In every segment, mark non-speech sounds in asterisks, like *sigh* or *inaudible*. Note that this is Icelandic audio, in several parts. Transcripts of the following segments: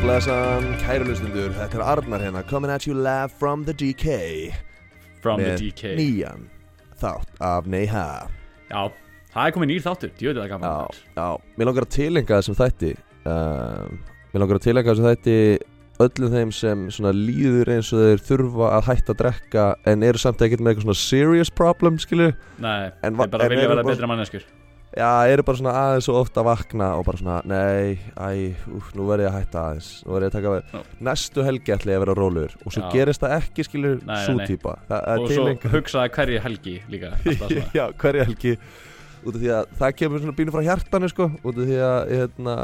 og blessan, kæru lustundur, þetta er Arnar hérna, coming at you live from the DK From the DK nýjan þátt af Neyha. Já, það er komið nýr þáttur, djöðu það gaman Já, já, mér langar að tilenga þessum þætti uh, Mér langar að tilenga þessum þætti öllum þeim sem svona líður eins og þeir þurfa að hætta að drekka en eru samt ekkert með eitthvað svona serious problem, skilju Nei, En þeir bara vilja vera betra manneskur Já, eru bara svona aðeins og ofta að vakna og bara svona, nei, æ, úf, nú verð ég að hætta aðeins Nú verð ég að taka við. Já. Næstu helgi ætla ég að vera rólur Og svo Já. gerist það ekki, skilur, svo er Og svo tilenga hugsaði hverju helgi líka. *laughs* Já, hverja helgi. Út af því að það kemur svona pínu frá hjartanu sko. Út af því að hérna,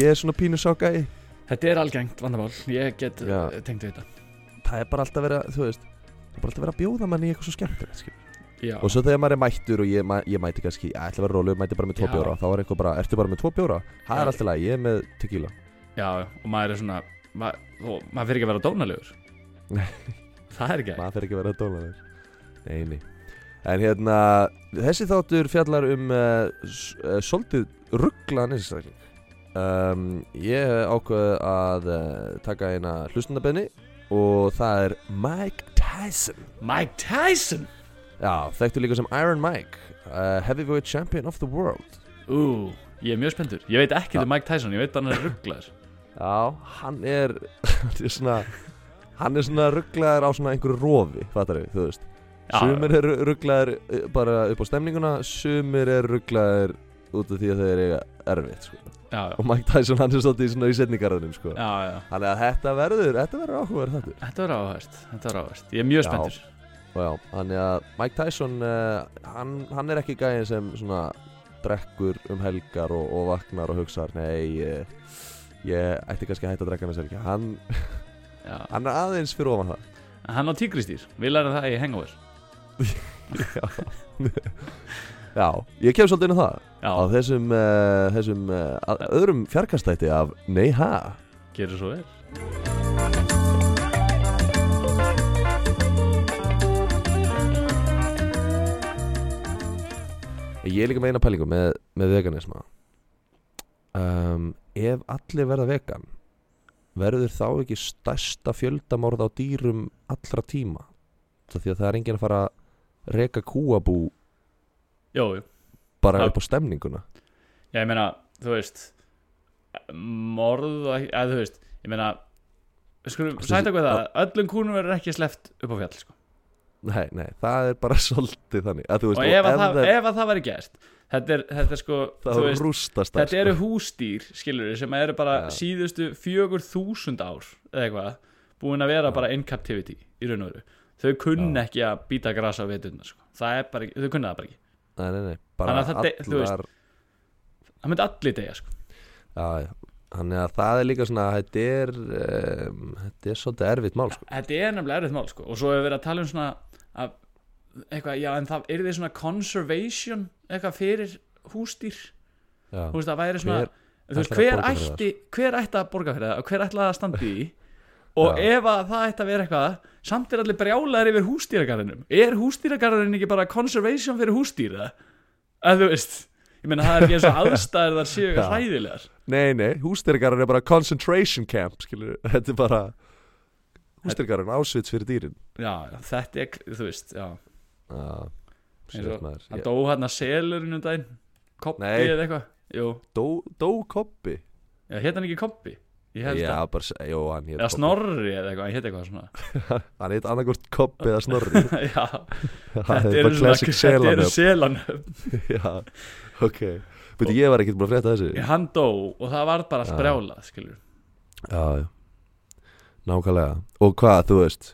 ég er svona pínu sáka í Þetta er algengt vandamál, ég get uh, tengt við þetta. Það er bara alltaf verið að, þú veist Það er bara alltaf verið að bjóða manni í eitthvað svo skemmtilegt skilur. Já, Og svo þegar maður er mættur og ég, ma ég mæti kannski Ég ætla að vera rólu, mæti bara með tvo bjóra. Þá er eitthvað bara, ertu bara með tvo bjóra? Það er alltaf læg, ég er með tequila. Já, og maður er svona ma og maður fyrir ekki að vera dónalegur. Það er ekki maður fer ekki að vera dólaður *laughs* Nei, nei. En hérna, þessi þáttur fjallar um uh, uh, svolítið rugglaðan einstakling um, Ég ákveð að uh, taka eina hlustundabenni og það er Mike Tyson. Mike Tyson Já, þekktu líka sem Iron Mike uh, Heavyweight Champion of the World. Ú, ég er mjög spenntur. Ég veit ekki Já. um Mike Tyson, ég veit bara hann er rugglaður. Já, hann er *laughs* hann er svona hann er svona rugglaður á svona einhverju rofi fattar við, þú veist. Já, Sumir eru rugglaðir uh, bara upp á stemninguna Sumir eru rugglaðir út af því að þeir eiga erfitt sko. Já, já, Og Mike Tyson hann er svolítið í svona í setningarðunum sko. Þannig að þetta verður Þetta verður áhugaður þetta var áhverst Ég er mjög spenntur Og já, þannig að Mike Tyson uh, hann, hann er ekki gæðin sem svona drekkur um helgar og, og vaknar og hugsar Nei, ég, ég ætti kannski að hætta að drekka með selgi hann, Já, hann er aðeins fyrir ofan það. Hann á tígristýr, við lærum það í Hangover. *laughs* Já, ég kem svolítið inn á það. Já, á þessum, uh, þessum uh, öðrum fjarkastætti af Nei ha. Gerir svo vel Ég er líka með eina pælingu með, með veganisma. Um, Ef allir verða vegan verður þá ekki stærsta fjöldamorð á dýrum allra tíma? Það því að það er enginn að fara að reka kúabú Jó, jú. bara upp á stemninguna. Já, ég meina, þú veist Morð eða þú veist Ég meina skulum sæta hvað það Öllum kúnum verður ekki sleppt upp á fjall sko. Nei, nei, það er bara *laughs* svolítið þannig veist, Og ef að, það, það, ef að það væri gert Þetta er, þetta er sko veist, Þetta eru húsdýr, skilur sem eru bara Já. síðustu fjögur þúsund ár eða eitthvað, búin að vera Já. bara in captivity í raun og veru þau kunn Já. ekki að býta grasa á veturna sko. það er bara, ekki- þau kunna það bara ekki Nei, nei, nei, bara að það allar það myndi allir deyja sko. Já, já Þannig að það er líka svona Þetta er um, Þetta er svolítið erfitt mál sko. þetta er nefnilega erfitt mál sko. og svo hefur verið að tala um svona að, eitthvað, já en það er því svona conservation eitthvað fyrir húsdýr? Já, þú veist það væri svona Hver þú veist, að hver ætti, hver ætti að borga fyrir það og hver ætti að standa í? Og Já. ef að það ætti að vera eitthvað samt er allir brjálæðir yfir hústýragarðinum er hústýragarðin ekki bara conservation fyrir hústýra að þú veist ég meina það er ekki eins og aðstæður þar séu *laughs* hræðilegar. Nei, nei, hústyrgarinn er bara concentration camp skilur, *laughs* þetta er bara hústyrgarinn ásvits fyrir dýrin. Já, þetta er, þú veist, já. Já, Eins og- það Ég- dó hann að selurinn um daginn. Koppi Nei. eða eitthvað? Jú, Dó, dó Koppi já, hétt hann ekki koppi ég held Já, að, bara, jú, hann hét eða Kobbi. snorri eða eitthvað, hann hétt eitthvað svona. *laughs* Hann heit annarkvort Koppi eða Snorri. *laughs* Já, *laughs* Það þetta er eru svona þetta eru selanöfn. Já, ok. Beti, ég var ekkert búin að frétta þessu. Hann dó og það var bara brjálað skilur Já, já Nákvæmlega. Og hvað, þú veist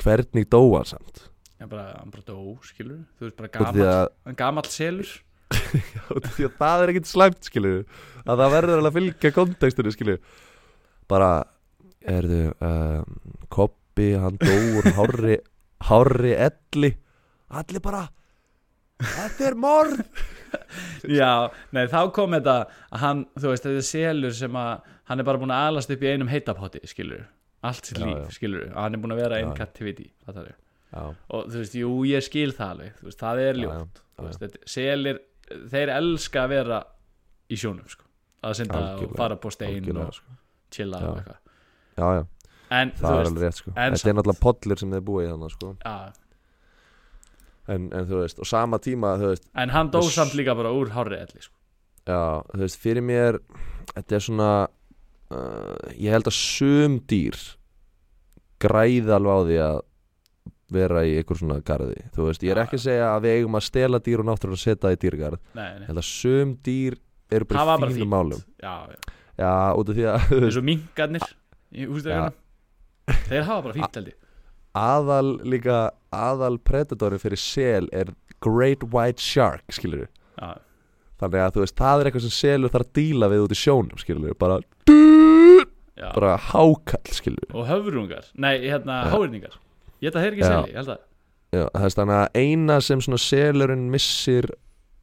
Hvernig dó hann samt? Já, bara, hann bara dó, skilur Þú veist, bara gamall, að, gamall selur. *laughs* Já, því að það er ekkert slæmt skilur Að það verður alveg að fylgja kontekstinu skilur Bara Erðu um, Koppi, hann dó úr hárri *laughs* Hárri elli. Allir bara Þetta er morð! *laughs* Já, nei, þá kom þetta að hann, þú veist, þetta er selur sem að hann er bara búin að alast upp í einum heitapotti, skilur Allt sitt líf, skilur að hann er búin að vera já. captivity fattarðu? Já, og þú veist, jú, ég skil það alveg. Veist, það er ljótt. Selir, þeir elska að vera í sjónum, sko. Að synda og fara på stein og sko. chilla og eitthvað. Já, já, en það er veist, alveg rétt sko. en Þetta er náttúrulega pollir sem þið búið í þannig sko. já, en, en þú veist, og sama tíma veist, en hann dó Þess- samt líka bara úr hárri elli sko. já, þú veist, fyrir mér þetta er svona uh, ég held að sum dýr græða alveg á því að vera í einhver svona garði. Þú veist, ég er ekki að segja að við eigum að stela dýr og náttúrulega setja það í dýrgarð. Ég held að sum dýr eru bara fínum fínt. málum. Já, já. já, út af því að og mingarnir þeir hafa bara fínt held ég. Aðal líka aðal predatori fyrir sel er Great White Shark, skilur já, þannig að þú veist, það er eitthvað sem selur þarf að díla við út í sjónum, skilur bara, já. bara hákall, skilur og höfrungar, nei, hérna, Já. háirningar ég held að þeir ekki Já. seli, ég held að Já, það er þannig að eina sem svona selurinn missir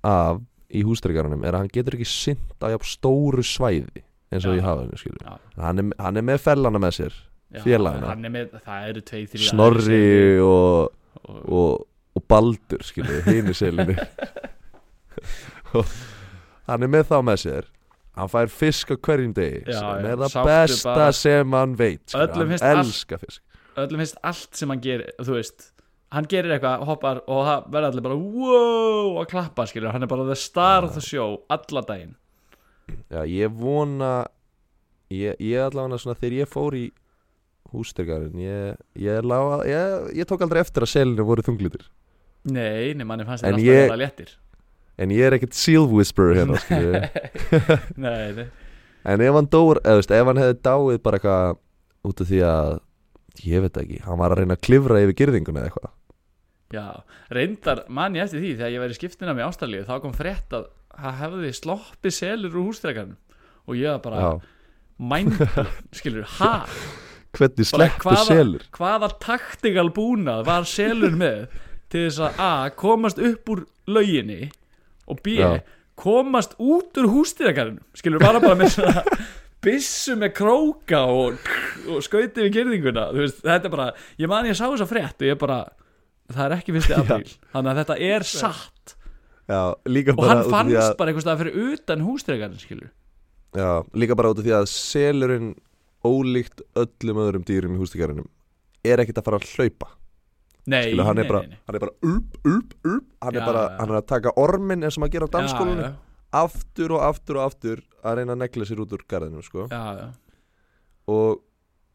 af í hústryggjarunum er að hann getur ekki sint á jafn stóru svæði eins og Já. í hafinu, skilur Já. hann er, hann er með fellana með sér Já, Félagana. hann er með, það eru tvei, þrjá Snorri og, og, og, og Baldur, skilur, hinu selinu *laughs* *laughs* og hann er með þá með sér hann fær fisk á hverjum degi Já, sem er það besta sem hann veit skilur, Öllum hann elskar fisk. Öllum finnst allt sem hann gerir þú veist, hann gerir eitthvað hoppar og það verður allir bara wow að klappa skilur, hann er bara the star of the show alla daginn. Já, ég vona ég, ég allavega svona þegar ég fór í hústyrgarinn ég, ég, ég, ég tók aldrei eftir að selinu voru þunglitir nei, nei, manni fannst þetta alltaf ég- vera léttir en ég er ekkert seal whisperer hérna *laughs* nei, nei, en ef hann dór, eða veist, ef hann hefði dáið bara eitthvað út af því að ég veit ekki, hann var að reyna að klifra yfir girðinguna eða eitthvað. Já reyndar man ég eftir því þegar ég væri skiptina með Ástralíu þá kom frétt að það hefði sloppið selur úr hústrekarnum og ég var bara Já. mind, skilur, *laughs* ha? Hvernig hvaða- selur? hvaða taktikal búnað var selur með til þess að A. komast upp úr lauginni og B. Já. komast út úr hústýragarðinum skilur bara bara með svona *laughs* byssu með króka og, og skauti við gerðinguna veist, þetta er bara, ég man ég sá þess að frétt og ég bara, það er ekki fyrsti *laughs* apríl. Þannig að þetta er satt. Já, og bara hann fannst að, bara einhvers stað fyrir utan hústýragarðin skilur já, líka bara út af því að selurinn ólíkt öllum öðrum dýrum í hústyrgarunum er ekkert að fara að hlaupa nei, Skilu, hann, nei, er bara, nei, hann er bara upp, upp, upp hann Já, er bara, já. hann er að taka ormin eins og maður gera á dansskólinu já, aftur og aftur og aftur að reyna að negla sér út úr garðinu sko. já, já. og,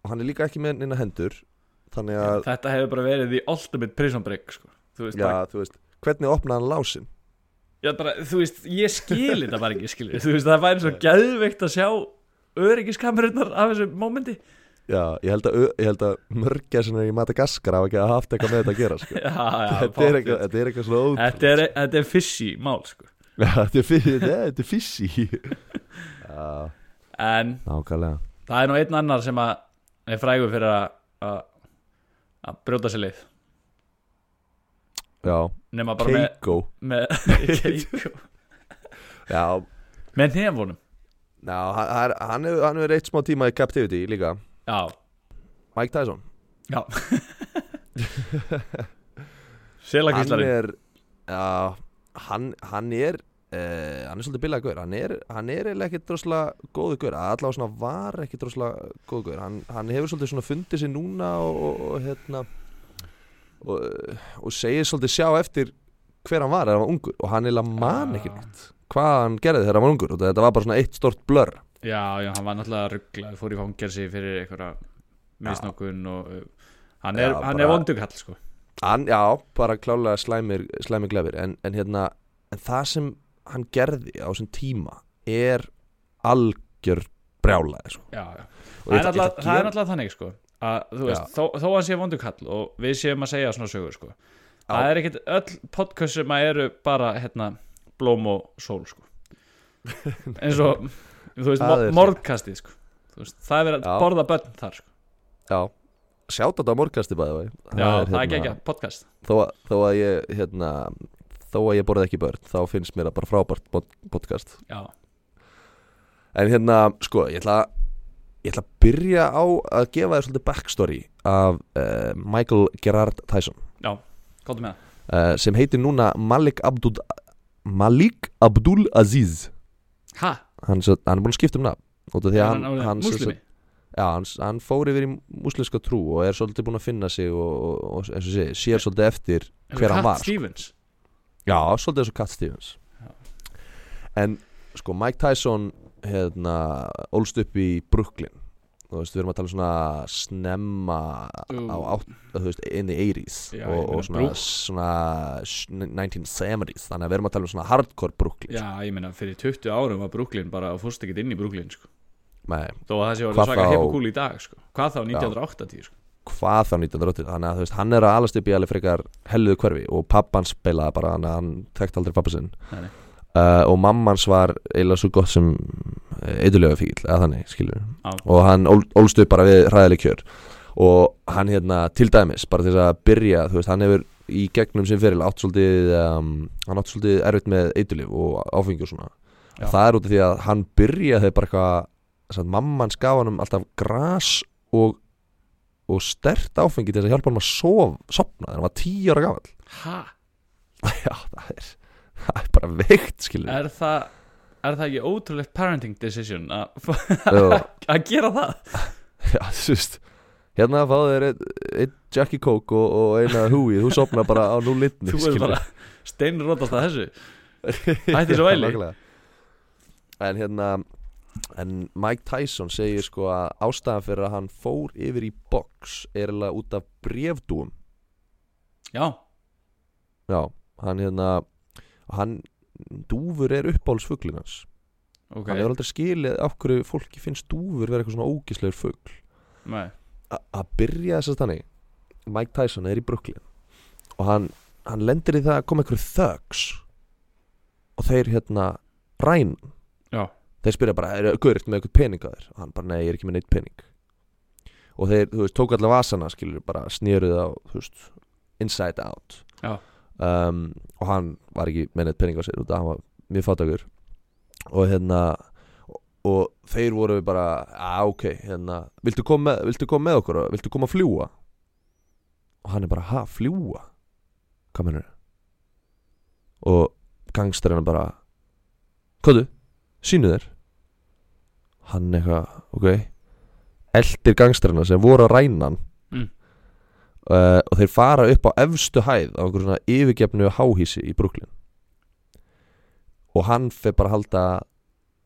og hann er líka ekki með neina hendur þannig að, þetta hefur bara verið the ultimate prison break sko. þú veist, já, veist hvernig opnaði hann lásin Já, bara, þú veist, ég skil þetta bara ekki, veist, það væri svo gæðveikt að sjá öryggiskamerunnar af þessu mómenti já, ég held að, að er í Madagaskar hafa ekki haft eitthvað með þetta að gera sko. *laughs* Já, já, þetta, er eitthvað, þetta er eitthvað svona ótrúlegt þetta er, þetta er fishy mál, sko. Já, þetta er fissi *laughs* Já, En nákvæmlega. það er nú einn annar sem að er frægur fyrir að að- að brjóta sér leið Já, Nefna bara með, Keiko. með *laughs* Keiko. Já, Með nefnum ná, hann, hefur hann hefur eitt smá tíma í Captivity líka Já, Mike Tyson. Já. *laughs* Hann Selagíslari er Já, hann, hann er uh, Hann er svolítið billað gaur. Hann er, hann er ekkit droslega góðu gaur. Allavega svona var ekkit droslega góðu gaur. Hann, hann hefur svolítið svona fundið sér núna og, og, og hérna og, og segir svolítið sjá eftir hver hann var þegar hann var ungur. Og hann eiginlega man ekki neitt hvað hann gerði þegar hann var ungur. Og þetta var bara svona eitt stort blur Já, já, hann var náttúrulega rugglað Fór í fangelsi fyrir einhverja misnokkun og uh, hann er, Já, hann bara- er vondugall, sko. Hann, já, bara klálega slæmir, slæmir glefir en, en hérna, en það sem hann gerði á þessum tíma er algjör brjálaði sko. Já, já. Það ég er að það er náttúrulega þannig sko að þú veist, Já. þó, þó hann sé vondukall og við séum að segja svona sögur sko. Það er ekkit öll podcast sem að eru bara hérna blóm og sól sko. *laughs* Eins og þú veist, Það mo morðkastið sko. Veist, það er verið Já. að borða börn þar sko. Já, sjátt þetta á morgasti bæði vei já, það er ekki ekki podcast. Þó, að- þó að ég hérna, þó að ég borði ekki börn þá finnst mér það bara frábært pod- podcast. Já, en hérna, sko, ég ætla ég ætla að byrja á að gefa þér svolítið backstory af uh, Michael Gerard Tyson. Komdu með það. Uh, sem heitir núna Malik Abdul Malik Abdul Aziz. Ha, hann, svo- hann er búin að skipta um nafn. Út af því að hann, hann, hann, sagt- Já, hann, hann fór yfir í múslimska trú og er svolítið búinn að finna sig og, og, og eins og sé, sér svolítið eftir hver hann var sko. Stevens? Já, svolítið eins og Cat Stevens. En sko Mike Tyson hérna, ólst upp í Brooklyn veist, við erum að tala um svona snemma á átt, þú veist, in the 80s Já, og, og svona, svona sh- 1970s, þannig að við erum að tala um svona hardcore Brooklyn Já, ég meina fyrir 20 árum var Brooklyn bara og fórst ekkert inn í Brooklyn sko. Nei, þó að það sé Hvað orðið svaka cool í dag sko. hvað þá 1980 sko. hvað þá 1980 þannig að þú veist, hann er að alast upp í alveg frekar helluðu hverfi og pappan spilaði bara hann, hann þekkt aldrei pappa sinn Nei, nei. Uh, og mammans var eiginlega svo gott sem eitthulega fíl, eða þannig, skilur Já. og hann ól, ólst upp bara við ræðileg kjör. Og hann hérna til dæmis, bara til þess að byrja þú veist, hann hefur í gegnum sem fyrir átt svolítið, um, hann átt svolítið erfitt með eitthulif og áfengi og svona. Já. það er út af því að hann byrjaði bara eitthvað mammans gaf hann alltaf gras og og stert áfengi til þess að hjálpa hann að sof, sopna þegar hann var tíu ára gamall. Ha, *laughs* já, það er bara veikt skilur er það er það ekki ótrúlegt parenting decision að *laughs* gera það? *laughs* Já, þú veist hérna fáðu þér einn ein Jackie Coke og, og eina Hui, þú sopna bara á nú litni þú er bara steinrótast að þessu. *laughs* Hætti svo væli. en hérna en Mike Tyson segir sko að ástæðan fyrir að hann fór yfir í box er alveg út af brefdúum já, já, hann hérna hann, dúfur er uppáhaldsfuglinn hans. Ok. Hann hefur aldrei skilið af hverju fólki finnst dúfur vera eitthvað svona Nei. A- að byrja þess að þannig Mike Tyson er í Brooklyn og hann, hann lendir í það að koma einhverju thugs og þeir hérna ræn já, þeir spyrja bara, er Guðrikt með eitthvað pening að þér? Og hann bara, nei, ég er ekki með neitt pening. Og þeir, þú veist, tók allar vasana skilur, bara snýruð á, þú veist inside out. Já. Um, og hann var ekki með neitt pening á sér út af að hann var mjög fátakur og hérna og, og þeir voru bara, að ok hérna, viltu koma með, koma með okkur og viltu koma að fljúa og hann er bara, ha, fljúa hvað mennur og gangsturinn bara hvað sínu þér. Hann eitthvað, ok eldir gangstrana sem voru að ræna hann. Mm. Uh, og þeir fara upp á efstu hæð á einhverjum svona yfirgefnu háhísi í Brooklyn. Og hann fyrir bara að halda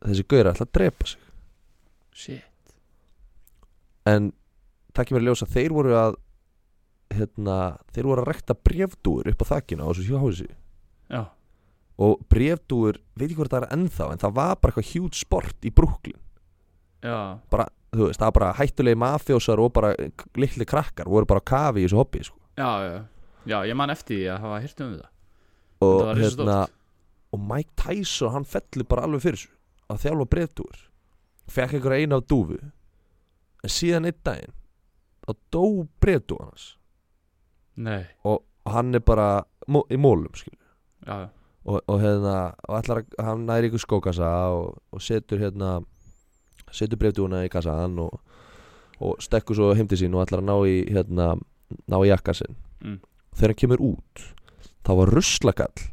þessi gauður ætla að drepa sig. Shit. En það kemur að ljósa þeir voru að hérna, þeir voru að rekta brefdúur upp á þakkinu á þessu háhísi já, og brefdúur, veit ekki hvort það er ennþá en það var bara eitthvað hjút sport í Brooklyn. Já, bara, þú veist, það var bara hættulegi mafjósar og bara litli krakkar voru bara kafi í þessu hobby sko. já, já já, ég man eftir því að hafa hýrt um þetta. Og risastórt. hérna og Mike Tyson, hann fellur bara alveg fyrir þessu að þjálfa breyftúr fekk einhverja eina á dúfu. En síðan einn daginn þá dó breyftú hans nei, og, og hann er bara mó, í mólum og, og hérna og ætlar að, hann næri ykkur skókassa og, og setur hérna setur breyftúna í kassan og, og stekkur svo heim til sín og ætlar að ná í hérna, ná í jakka sinn. Mm. þegar hann kemur út þá var ruslakall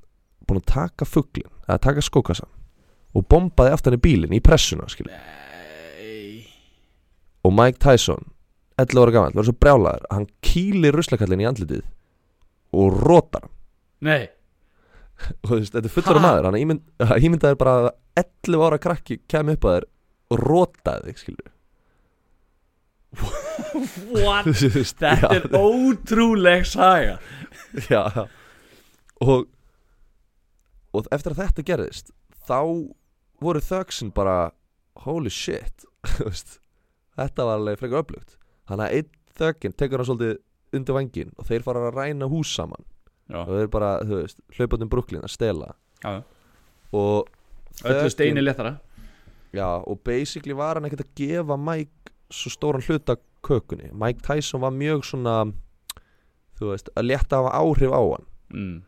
búin að taka fugglin eða taka skókassan og bombaði aftan í bílinn í pressuna og Mike Tyson 11 ára gammal, verður svo brjálaður að hann kýlir ruslakallin í andlitið og rótar hann. Nei, og þú veist, þetta er fullur Ha? maður hann ímynd, ímyndaði bara að 11 ára krakki kem upp að þér og rótaði þig skilur what? *laughs* Þetta er ótrúleg saga. Já, já. og og eftir að þetta gerðist þá voru þöksin bara holy shit *laughs* þetta var alveg frekar öflugt. Þannig að einn þökin tekur hann svolítið undir vangin og þeir fara að ræna hús saman. Já, og þeir bara, þú veist, hlaupandi um Brooklyn að stela. Já, og öllu steini léttara já, og basically var hann ekkert að gefa Mike svo stóran hluta kökunni. Mike Tyson var mjög svona þú veist, að létta að hafa áhrif á hann. Mm.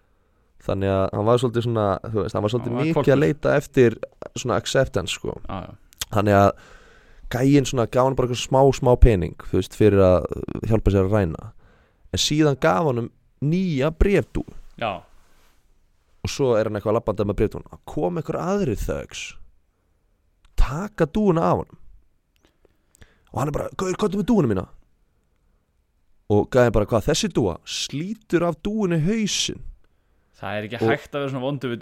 þannig að hann var svolítið svona þú veist, hann var svolítið mikið hvolpur. að leita eftir svona acceptance sko. Já, já, þannig að gæinn svona gaf hann bara eitthvað smá smá pening þú veist, fyrir að hjálpa sér að ræna. En síðan gaf hann um nýja brefdú já, og svo er hann eitthvað að labbanda með brefdún að koma einhver aðri þögs taka dúuna af hann og hann er bara, gauður, hvað er með dúinu mína. Og gæði bara, hvað, þessi dúa slítur af dúinu hausinn. Það er ekki Og- hægt að vera svona vondu við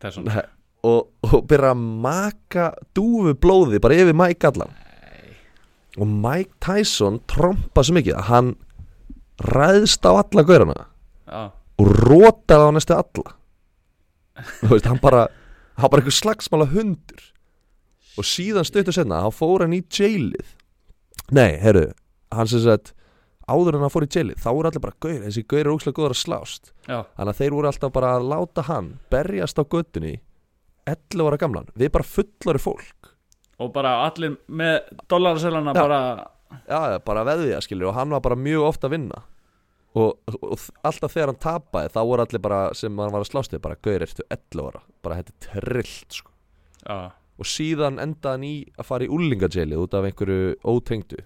Tyson. Nei, og, og byrja að maka dúfu blóði bara yfir Mike allan. Og Mike Tyson trompa svo mikið að hann ræðst á alla gaurana Já, og rótaði á næstu alla. Þú veist, hann bara hann bara eitthvað slagsmála hundur og síðan stöttu senna hann fór hann í jailið. Nei, herru, hann sem sagt áður en hann fór í jailið, þá voru allir bara gaur, þessi gaur er ókslega góður að slást. Já, þannig að þeir voru alltaf bara að láta hann berjast á göttunni 11 ára gamlan, við bara fullari fólk. Og bara allir með dollarselana bara já, bara veðja skilur og hann var bara mjög ofta að vinna. Og, og alltaf þegar hann tapaði þá voru allir bara sem hann var að slást við bara gaur ertu 11 ára, bara þetta er trillt sko. Já, og síðan endaði hann í að fara í úlingajailið út af einhverju ótengdu.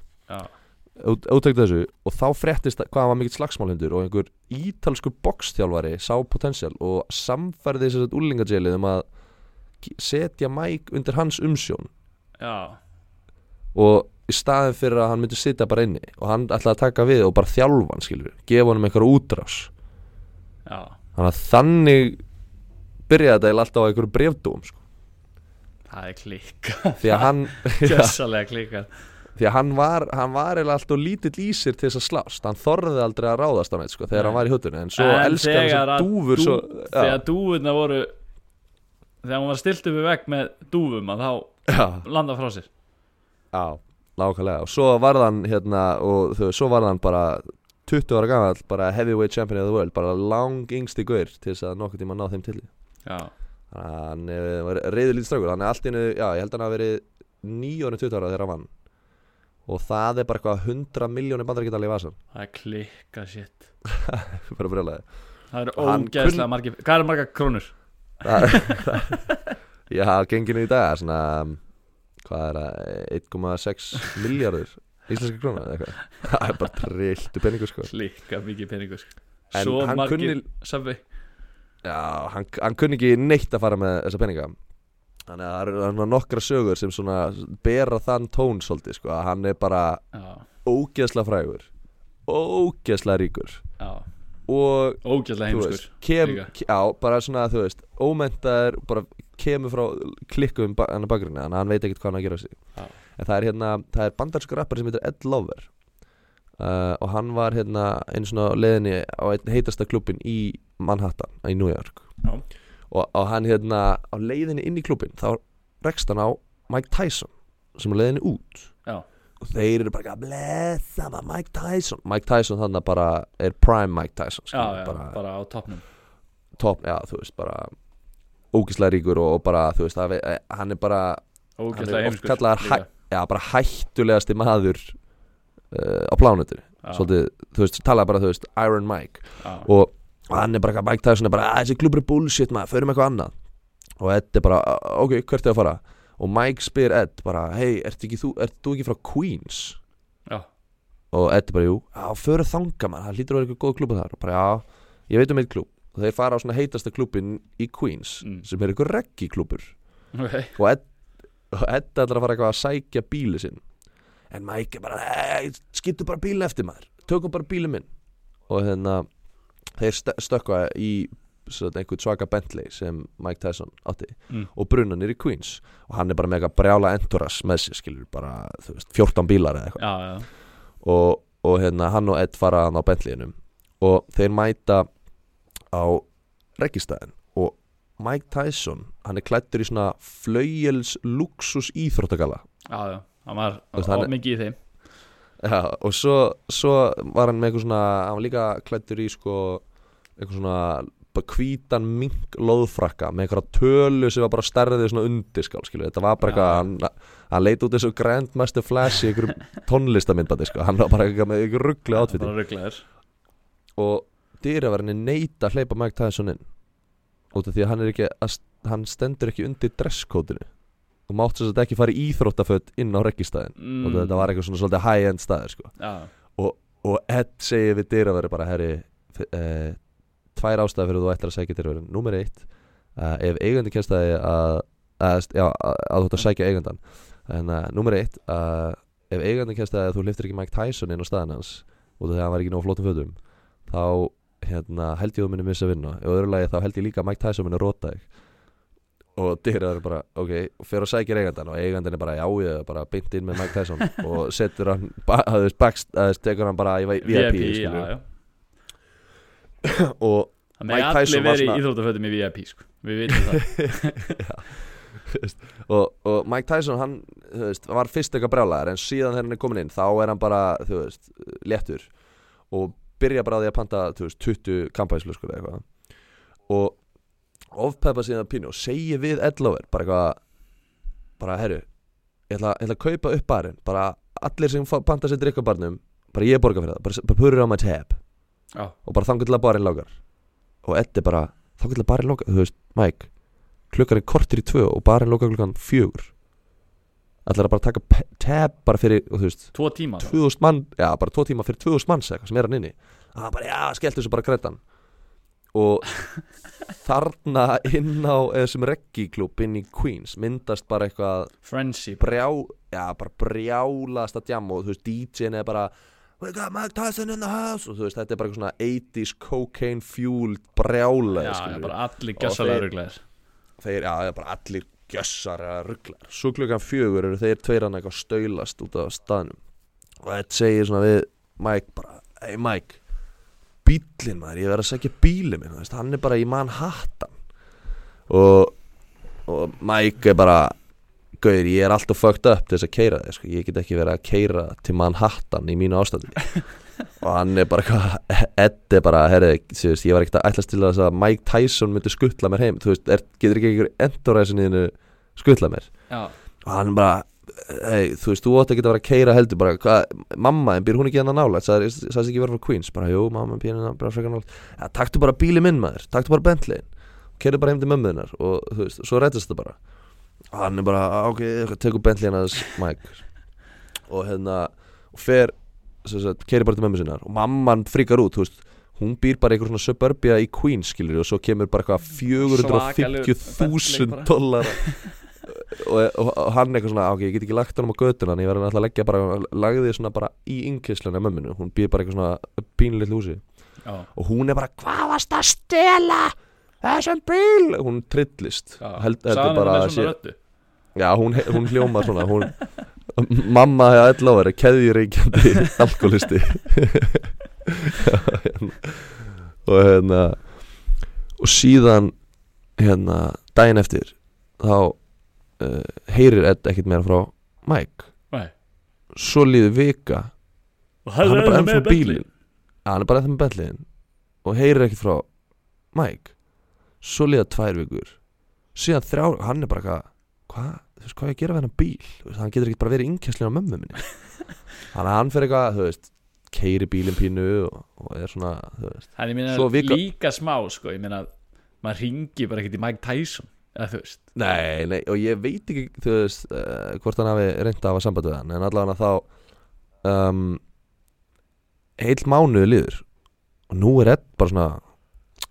Út- ótengdu þessu. Og þá fréttist að- hvað hann var mikill slagsmálhundur og einhver ítalskur boxþjálfari sá potensial og samfærði þess að úlingajailið um að setja Mike undir hans umsjón. Já. Og í staðin fyrir að hann myndi sitja bara inni og hann ætlaði að taka við og bara þjálfa hann skilur gefa honum einhverja útrás. Já, þannig að þannig byrjaði þetta alltaf á einhverju brefdóm sko. Það er klíka því að hann *laughs* því að hann var hann var eiginlega alltaf lítill í sér til þess að slást. Hann þorði aldrei að ráðast á neitt sko, þegar Nei. hann var í hutunni en svo elskar hann sem dúfur dú- svo, Þegar dúfurna voru Þegar hún var stilt upp í vegg með dúfum að þá já, landa frá sér. Já, nákvæmlega. Og svo varð hann hérna og veist, svo varð hann bara 20 ára gamall, bara heavyweight champion of the world, bara lang yngsti gaur til þess að nokkuð tíma ná þeim til Já, Þannig að hann eh, var reyður lítið strákur hann er allt einu, já ég held að hann hafi verið 9 ára 20 ára þegar hann vann. Og það er bara eitthvað 100 miljónir bandaríkjadali í vasan það er klíka shit. *laughs* Bara brjólaði Það eru ógeðslega kunn- margir Hvað eru margar krónur? *laughs* já, genginu í dag er svona hvað er það 1,6 miljardur íslenska króna eða eitthvað. *laughs* Það er bara trilltu penningur sko. Klíka mikið peningur sko. Svo hann margir kunni- Subway já, hann, hann kunni ekki neitt að fara með þessa penninga þannig að það eru nokkra sögur sem svona bera þann tón svolítið sko að hann er bara Já, ógeðslega frægur ógeðslega ríkur. Já. Og Ógeðslega þú heimskur kem, já, bara svona þú veist ómentaður, bara kemur frá klikkuðum ba hann bakgrunni þannig að hann veit ekkert hvað hann að gera sig. Já. en það er hérna, það er bandarsku rappar sem heitir Ed Lover uh, og hann var hérna einu svona á leiðinni á einn heitasta klubbin í Manhattan í New York. Já. og, og hann hérna á leiðinni inn í klubbin þá rekst hann á Mike Tyson sem er leiðinni út. Já. og þeir eru bara blessa maður Mike Tyson. Mike Tyson þannig bara er prime Mike Tyson Já, skilur, já, bara, bara á toppnum. Top, já þú veist bara ógislega ríkur og, og bara þú veist að, eh, hann er bara, Ógeðslega oft heimskur kallaður líka. já bara hættulegasti maður uh, á plánutinu Já, svolítið, þú veist, talaði bara þú veist Iron Mike. Já, og og hann er bara, Mike Tyson er bara, "Ah, þessi klubur er bullshit maður, förum eitthvað annað. Og Ed er bara, "Ah, ok, hvert er að fara? Og Mike spyr Ed bara, hei, ert þú, ert þú ekki frá Queens? Já, og Ed er bara, jú, já, föru þanga maður það hlýtur að vera eitthvað góð klubba þar. Og bara, já, ég veit um eitt klub og þeir fara á svona heitasta klubbin í Queens Mm. sem er eitthvað reggi klubur ok. Og Ed, ætlar að fara eitthvað að sækja bíli sinn. En Mike er bara, nei, skittu bara bílinn eftir maður. Tökum bara bílinn minn. Og hérna þeir st stökkva í einhvern svaka Bentley sem Mike Tyson átti Mm. og brunna nýr í Queens. Og hann er bara með eitthvað brjála entourage með sér skilur bara, veist, 14 bílar eða eitthvað. Já, já, og, og hérna hann og Ed fara hann á Bentleyinum. Og þeir mæta á reggistæðin og Mike Tyson hann er klættur í svona flaugjels luxus íþróttagala já, já. Hann var er- mikið í þeim Já, og svo, svo var hann með eitthvað svona hann var líka klættur í sko eitthvað svona bara hvítan mink loðfrakka með eitthvað tölu sem var bara stærðið svona undirskál skilu, þetta var bara eitthvað hann, hann leit út eins og Grandmaster Flash í einhverjum tónlistamindbandi sko, hann var bara eitthvað með eitthvað ruggli átfiti Bara rugglaður og dýraverðinni neita að hleypa Mike Tyson inn út af því að hann er ekki að, hann stendur ekki undir dresskótinu og mátt þess að ekki fara í íþróttaföt inn á reggistæðin mm. og þetta var eitthvað svona svolítið high-end staður sko. Já, og Ed segir við dyraveri bara herri e, tvær ástæði fyrir þú ætlar að sækja dyraveri númer eitt, uh, ef eigandi kemst að, að, að, já, að, þú ætlar að sækja eigandan en uh, númer eitt uh, ef eigandi kemst að þú liftir ekki Mike Tyson inn á staðan hans og þegar hann var ekki nóg flottum fötum þá hérna, held ég að þú minni missa vinna og öðru lagi þá held ég líka Mike Tyson minni róta þig og dyrraður bara, ok, fer og sækir eigandan og eigandin er bara, já ég er bara beint inn með Mike Tyson *laughs* og setur hann að veist, bakst, að veist, tekur hann bara í VIP, VIP, já, já. *coughs* Og Það Mike með allir Tyson var verið svona- í íþróttafötum í VIP sko. Við veitum það. *laughs* Og, og Mike Tyson hann þú veist, var fyrst eitthvað brjálæðar en síðan þegar hann er komin inn þá er hann bara þú veist, léttur og byrja bara á því að panta þú veist, 20 kampæsflöskur eða eitthvað. Og ofpeppa síðan pínu og segi við Edlover bara eitthvað bara herru, ég ætla, ég ætla að kaupa upp barinn bara allir sem panta sér drikkabarnum bara ég borga fyrir það, bara, bara purur á my tab. Já, og bara þangur til að barinn lágar og Eddi bara þangur til að barinn lágar, þú veist, Mike klukkan er kortir í tvö og barinn lágar klukkan fjögur. Ætlar að bara taka tab bara fyrir, þú veist tvo tíma þá. 2000 mann, já bara tvo tíma fyrir 2000 manns eitthvað sem er hann inni. Og hann bara, já, skelltu þessu bara grætan og þarna inn á þessum reggiklúb inn í Queens myndast bara eitthvað Friendship. brjá, já, bara brjálast að djama og þú veist, DJ-in er bara We got Mike Tyson in the house. Og þú veist, þetta er bara eitthvað svona 80s cocaine fueled brjála Já, já, bara allir gjössalega ruglaðir. þeir, já, já, bara allir gjössar eða rugglar svo klukkan fjögur eru þeir tveir hann eitthvað stöylast út af staðnum. Og þetta segir svona við Mike bara, hey Mike bílinn maður, ég verð að segja bílinn minn veist, hann er bara í Manhattan. Og, og Mike er bara gauður, ég er alltaf fucked up til þess að keira þig, sko. ég get ekki verið að keira til Manhattan í mínu ástandi. *laughs* Og hann er bara Ed er bara, herri, veist, ég var ekkert að ætlast til þess að Mike Tyson myndi skuttla mér heim. Þú veist, er, getur ekki einhver enduræsinniðinu skuttla mér? Já, og hann bara, hey, þú veist, þú átt ekki að vera að keira heldur bara, hvað, mamma, en býr hún ekki hérna nála sagðist sagðist ekki vera frá Queens, bara, jú, mamma hérna bara frekar nála, ja, taktu bara bíli minn maður. Taktu bara Bentley, keirðu bara heim til mömmuðinnar og þú veist, svo reddast það bara. Og hann er bara, ok, tekur Bentley hérna þess Mike. Og hérna, og fer keiri bara til mömmu sinnar. Og mamman fríkar út, þú veist hún býr bara einhver svona suburbia í Queens skilur og svo kemur bara eitthvað 450.000 bara. Og, og, og hann eitthvað svona ok, ég get ekki lagt hann á götuna en ég verði náttúrulega að leggja bara lagði svona bara í innkissluna mömminu, hún býr bara eitthvað svona pínlið húsi. Já, og hún er bara, hvað varst að stela þessum bíl? Hún trillist. Held- heldur bara að sé- Já, hún, hún hljómar svona. Hún, Mamma hefði á verið keðjureikjandi *laughs* alkoholisti. Og hérna og síðan hérna daginn eftir þá uh, heyrir Ed ekkert meira frá Mike. Nei. svo líður vika. Og hann er bara ennþá Já, hann er bara ennþá með Bentleyinn og heyrir ekkert frá Mike. Svo líða tvær vikur. Síðan þrjá, hann er bara eitthvað hvað, þú veist, hvað er að gera við hennar bíl? Veist, hann getur ekki bara verið innkjæslega á mömmu minni. *laughs* Þannig að hann fyrir eitthvað, þú veist keiri bílinn pínu og, og er svona, þú veist. Ég Svo vika- líka smá sko, ég meina maður ringi bara ekkert í Mike Tyson Nei, nei, og ég veit ekki, þú veist uh, hvort hann hafi reynd að hafa samband við hann en allavega þá um, heil mánuði liður og nú er Ed bara svona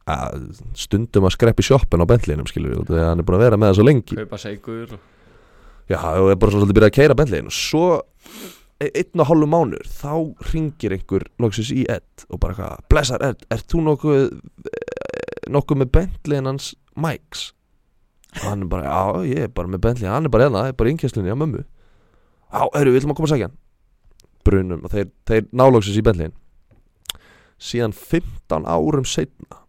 að stundum að skreppi sjoppin á Bentleyinum skilur við, þegar hann er búin að vera með það svo lengi. Kaupa segur. Já, og er bara svona svolítið byrjað að keira Bentleyinn. Og svo e- einn og hálfu mánur þá ringir einhver loksins í Ed og bara hvað, blessar Ed, ert þú nokkuð eh, nokkuð með Bentleyinn hans Mikes og hann er bara, já, ég er bara með Bentley hann er bara hérna, það er bara innkjæslinni á mömmu. Já, eru, við ætlum að koma að segja hann. Brunum og þeir, þeir nálóksins í Bentleyinn. Síðan 15 árum setna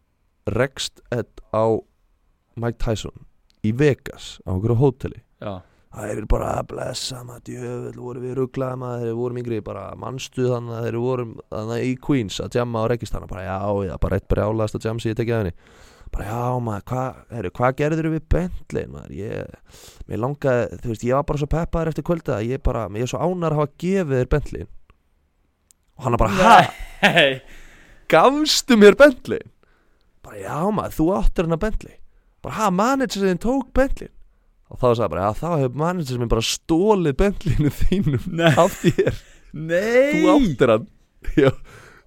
rekst Ed á Mike Tyson í Vegas á einhverju hóteli. Já, Það er bara að blessa maður djöfull voru við rugglaði maður þegar við vorum yngri bara mannstu þannig að þeir vorum þannig í Queens að jamma á registana bara já, já, bara eitt brjálaðast að jam sem ég tekið af henni bara já maður, hvað hva gerður við Bentley maður? Ég, mér langaði, þú veist, ég var bara svo peppaður eftir kvölda ég bara, ég er svo ánar að hafa gefið þér Bentley. Og hann er bara, hæ, gafstu mér Bentley? Bara já maður, þú áttir hann að Bentley. Bara ha, managerinn tók Bentley? Og þá sagði bara, já þá hefur managerinn minn bara stólið Bentleyinu þínum af þér, nei. Þú áttir hann. *laughs* Já,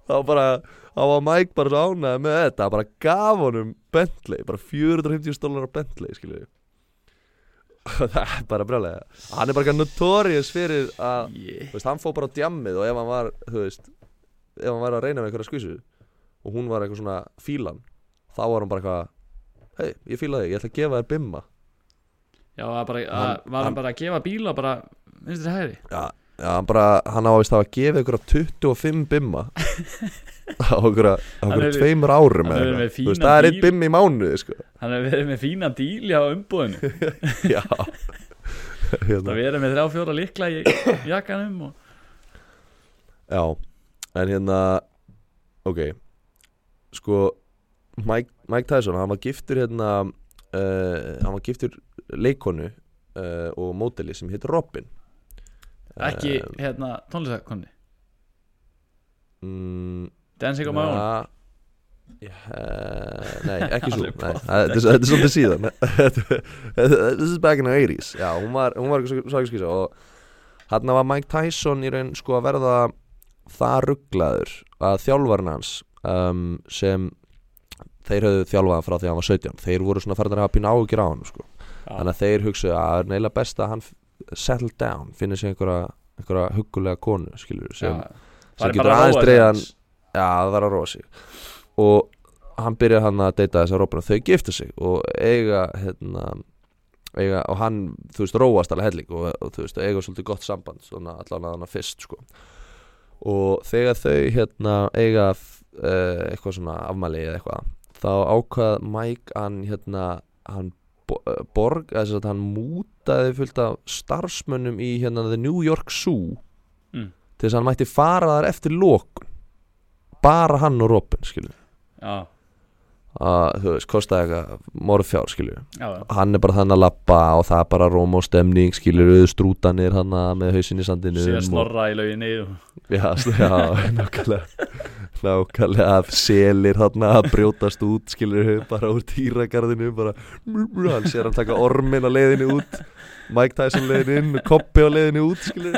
þá bara þá var Mike bara svo ánæði með þetta bara gaf honum Bentley, bara 450 dólar á Bentley skilju *laughs* það er bara brjálega hann er bara eitthvað notorious fyrir að yeah. veist, hann fór bara á djammið og ef hann var þú veist, ef hann var að reyna með einhverja skvísu og hún var eitthvað svona fílan þá var hann bara eitthvað hei, ég fíla þig, ég ætla að gefa þér bimma Já, bara, Hann- að, var hann hann- bara að gefa bíla bara vinstri hægri? Já, já hann bara, hann ávist að gefa einhverja 25 bimma á er- tveimur árum eða eitthvað. Þú veist, það er einn bíl. bimmi í mánuði sko. Hann hefur verið með fína díli á umbúðinu *laughs* já *laughs* Það hérna. verið með þrjá fjóra likla í jakkanum og... já, en hérna ok sko Mike, Mike Tyson, hann var giftur hérna uh, hann var giftur leikonu uh, og móteli sem heitir Robin Ekki, Um, hérna, tónlistakonni mm, Dancing on my own? na, yeah, Nei, ekki svo Þetta er- svolítið síðan. *laughs* This is back in the 80s Já, hún var, eitthvað svo skýsa og hann var Mike Tyson í raun sko að verða það rugglaður að þjálfarinn hans um, sem þeir höfðu þjálfað frá því að hann var 17 þeir voru svona farin að hafa pína áhugir á hann sko. þannig að þeir hugsa að er neila best að hann settle down, finna sér einhverja, einhverja huggulega konu skilur sem, Það er getur aðeins hans. Já, það var að róa sig. Og hann byrjaði hann að deyta þessa rópuna Þau gifta sig og eiga hérna eiga, Og hann, þú veist, róast alveg helling og, og þú veist, eiga svolítið gott samband Svona allan að hann fyrst, sko. Og þegar þau hérna eiga uh, eitthvað svona afmæli eða eitthvað Þá ákvað Mike hann hérna Hann borg, þess að hann mútaði fullt af starfsmönnum í hérna The New York Zoo. Mm. til þess að hann mætti fara þar eftir lókun bara hann og Robin skilju Já, að þú veist, kostaði eitthvað morð fjár skilju já, já. Hann er bara þannig að lappa og það er bara róm og stemning skilju, auð strútanir hann með hausin í sandinu Sér snorra í lauginni og... já, *laughs* já, nákvæmlega nákvæmlega selir hann að brjótast út skilju, bara úr týragarðinu bara, hann sér hann taka ormin á leiðinu út Mike Tyson leiðinu inn Koppi á leiðinu út skilju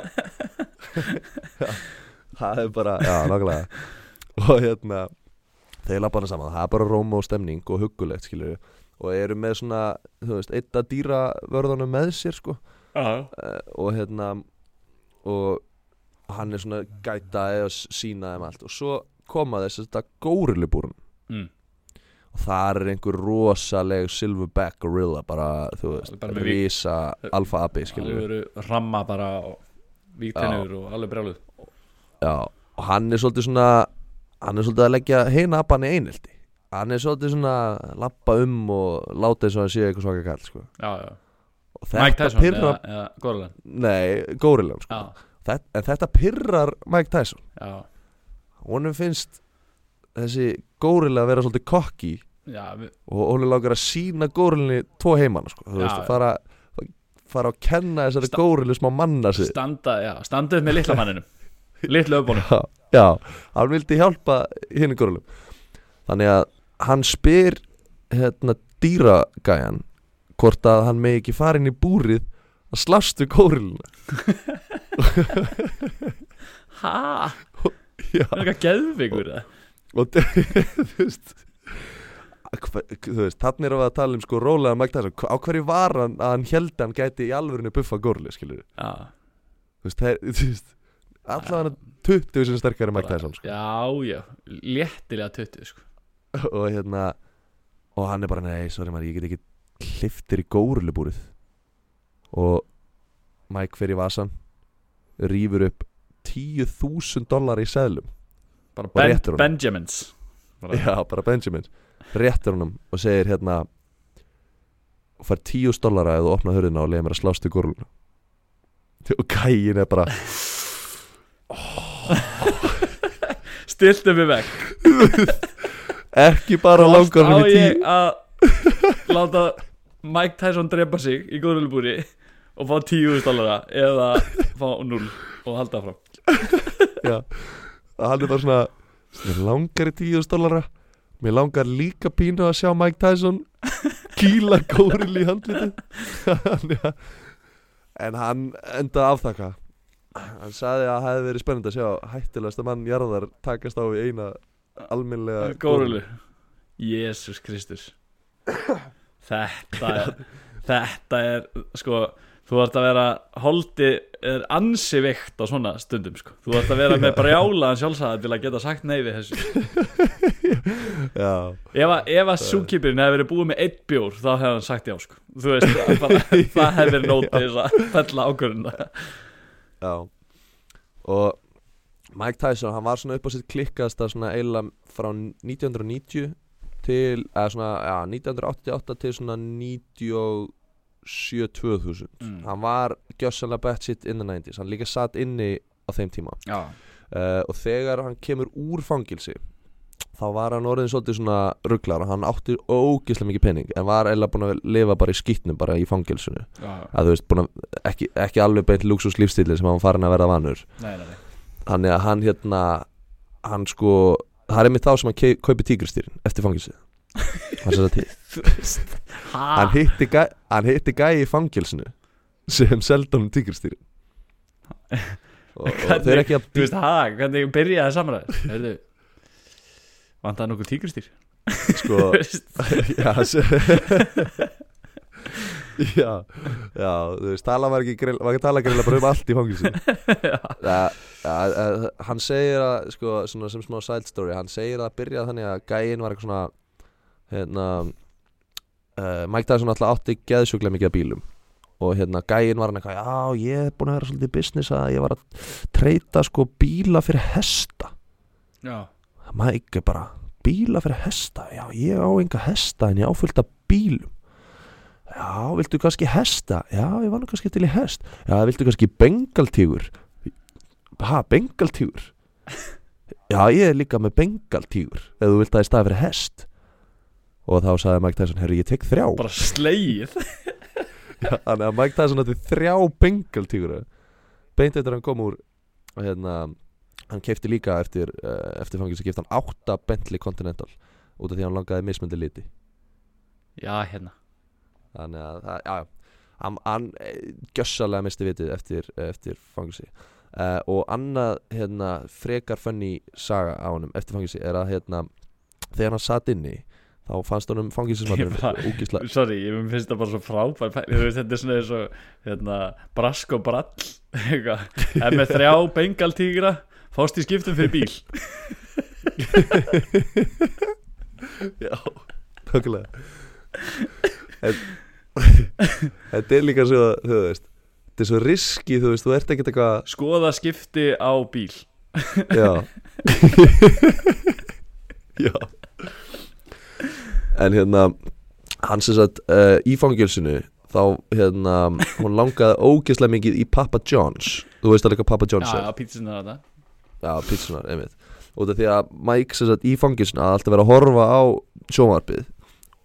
Já, *laughs* það er bara, já, nákvæmlega. Og hérna þeir lappa hana saman, það er bara róm og stemning og huggulegt skilju og eru með svona, þú veist, eitt að dýra vörðunum með sér sko. Uh, og hérna og hann er svona gæta eða sína þeim allt. Og svo koma þess að þetta górilubúrun mm. og þar er einhver rosaleg silverback gorilla bara, þú veist, Bara rísa alfa abi, alveg ramma bara og vígtennur og alveg brjáluð. Já, og hann er svolítið svona hann er svolítið að leggja heina apan í einelti. Hann er svolítið svona að lappa um og láta eins og hann sé eitthvað svaka kall sko. Já, já. Mike Tyson pyrra eða, eða Gorlan nei, górilan sko. En þetta pyrrar Mike Tyson. Já, honum finnst þessi górilla að vera svolítið kokki já við, og honum langar að sína górilinni tvo heimann sko, þú Já, veist, já. fara, fara að kenna þessari Sta- górilu smá manna sig. Standa, já, standa upp með litla manninum. *laughs* Litlu öfbónum já, já, hann vildi hjálpa hinn górilum þannig að hann spyr hérna dýragæjan hvort að hann megi ekki fara inn í búrið að slást við góriluna *laughs* Ha? Það er eitthvað geðvigur og *laughs* þú veist þú veist, þannig erum við að tala um sko rólega Mike Tyson, á hverju var hann að hann held að hann gæti í alvörinu buffa górilu skilur Já, þú veist, það er, þú veist allavega hann 20 sem sterkari Mike Tyson sko. já, já, léttilega 20 sko. *laughs* og hérna og hann er bara, nei, sorry maður, ég get ekki hliftir í górulubúrið og Mike fer í vasan rýfur upp 10.000 dólar í Og ben. Benjamins. Bara, já, bara Benjamin réttir honum og segir hérna og fær 10.000 dólara ef þú opna hörðina og leiði mér að slást í góruluna og gæin er bara Stiltu mig vekk ekki bara langar hann í tíu að láta Mike Tyson drepa sig í góðrölubúri og fá 10.000 dollara eða fá 0 og halda fram að hann er bara svona mér langar í 10.000 dólara mér langar líka pínu að sjá Mike Tyson kýla góril í að- *laughs* en hann endaði afþakka. Hann sagði að það hefði verið spennandi að sjá hættilegasta mann jarðar takast á við eina almennlega Góðrölu Jésús Kristus. Þetta er þetta er sko þú ert að vera holdi er ansi veikt á svona stundum sko. þú ert að vera með brjálaðan sjálfsæða til að geta sagt nei við þessu. *laughs* Já, ef að, að súkipirinn hefði verið búið með eitt bjór þá hefði hann sagt já sko. veist, að bara, *laughs* það verið nótið þess að fella ákvörðuna já. Og Mike Tyson, hann var svona upp á sitt klikkasta svona eiginlega frá 1990 til, eða svona, já, 1988 til svona 97-2000 Mm. Hann var gjössanlega bett sitt in the 90s Hann líka satt inni á þeim tíma. Uh, og þegar hann kemur úr fangilsi þá var hann orðin svolítið svona rugglar og hann átti ógislega mikið pening en var eða búin að lifa bara í skýtnum bara í fangilsinu að veist, að, ekki, ekki alveg beint luxus lífstíli sem hann farin að verða vanur. Þannig að hann hérna hann sko, það er einmitt þá sem hann kaupi tígristýrin eftir fangilsið *laughs* hann, hitti gæ, hann hitti gæi í fangilsinu sem seldi honum tígristýrin *laughs* og, og þeir ekki að þú veist, ha, hvernig byrjaði samræð Heyrðu, vantaði nokkuð tígristýr sko *laughs* já, já, já, þú veist, tala var ekki grill, var ekki tala grilla bara um allt í fangilsi já, ja, ja, hann segir að, sko, svona sem smá side story, hann segir að byrja þannig að gæinn var eitthvað svona, hérna, uh, Mike Tyson alltaf átti geðsjúklega mikið af bílum. Og hérna gæinn var hann eitthvað, já, ég er búin að vera svolítið í business að ég var að treyta sko bíla fyrir hesta. Já, Mike er bara bíla fyrir hesta? Já ég á enga hesta en ég áfyllt af bílum. Já viltu kannski hesta? Já ég var nú kannski til í hest. Já viltu kannski bengaltígur? Ha bengaltígur? *laughs* Já ég er líka með bengaltígur ef þú vilt að ég staði fyrir hest og þá sagði Mike Tyson herru ég tek þrjá. Bara slegið. *laughs* Já, þannig að Mike Tyson átti þrjá bengaltígur beint eftir að hann kom úr og hérna hann kefti líka eftir, uh, eftir fangins að kefti hann átta Bentley Continental út af því að hann langaði mismöndi liti. Já, hérna. Þannig að það, já, hann, hann eh, gjössalega misti vitið eftir, eftir fangelsi. Uh, og annað hérna, frekar funny saga á honum eftir fangelsi er að hérna, þegar hann satt inni þá fannst honum úkisla sorry, ég finnst það bara svo frábær þetta er svona eins og hérna, brask og brall *laughs* er með þrjá bengaltígra fást í skiptum fyrir bíl. *laughs* Já, tókulega *laughs* þetta er líka svo þú veist þetta er svo riski, þú veist, þú ert ekkert eitthvað skoða skipti á bíl. Já. Já En hérna Hann sem sagt uh, í fangilsinu Þá hérna Hún langaði ógeðslega mikið í Papa John's Þú veist alveg hvað Papa John's já, er já, pítsunar þetta Já, pítsunar, einmitt Út af því að Mike sem sagt í fangilsinu að alltaf vera að horfa á sjónvarpið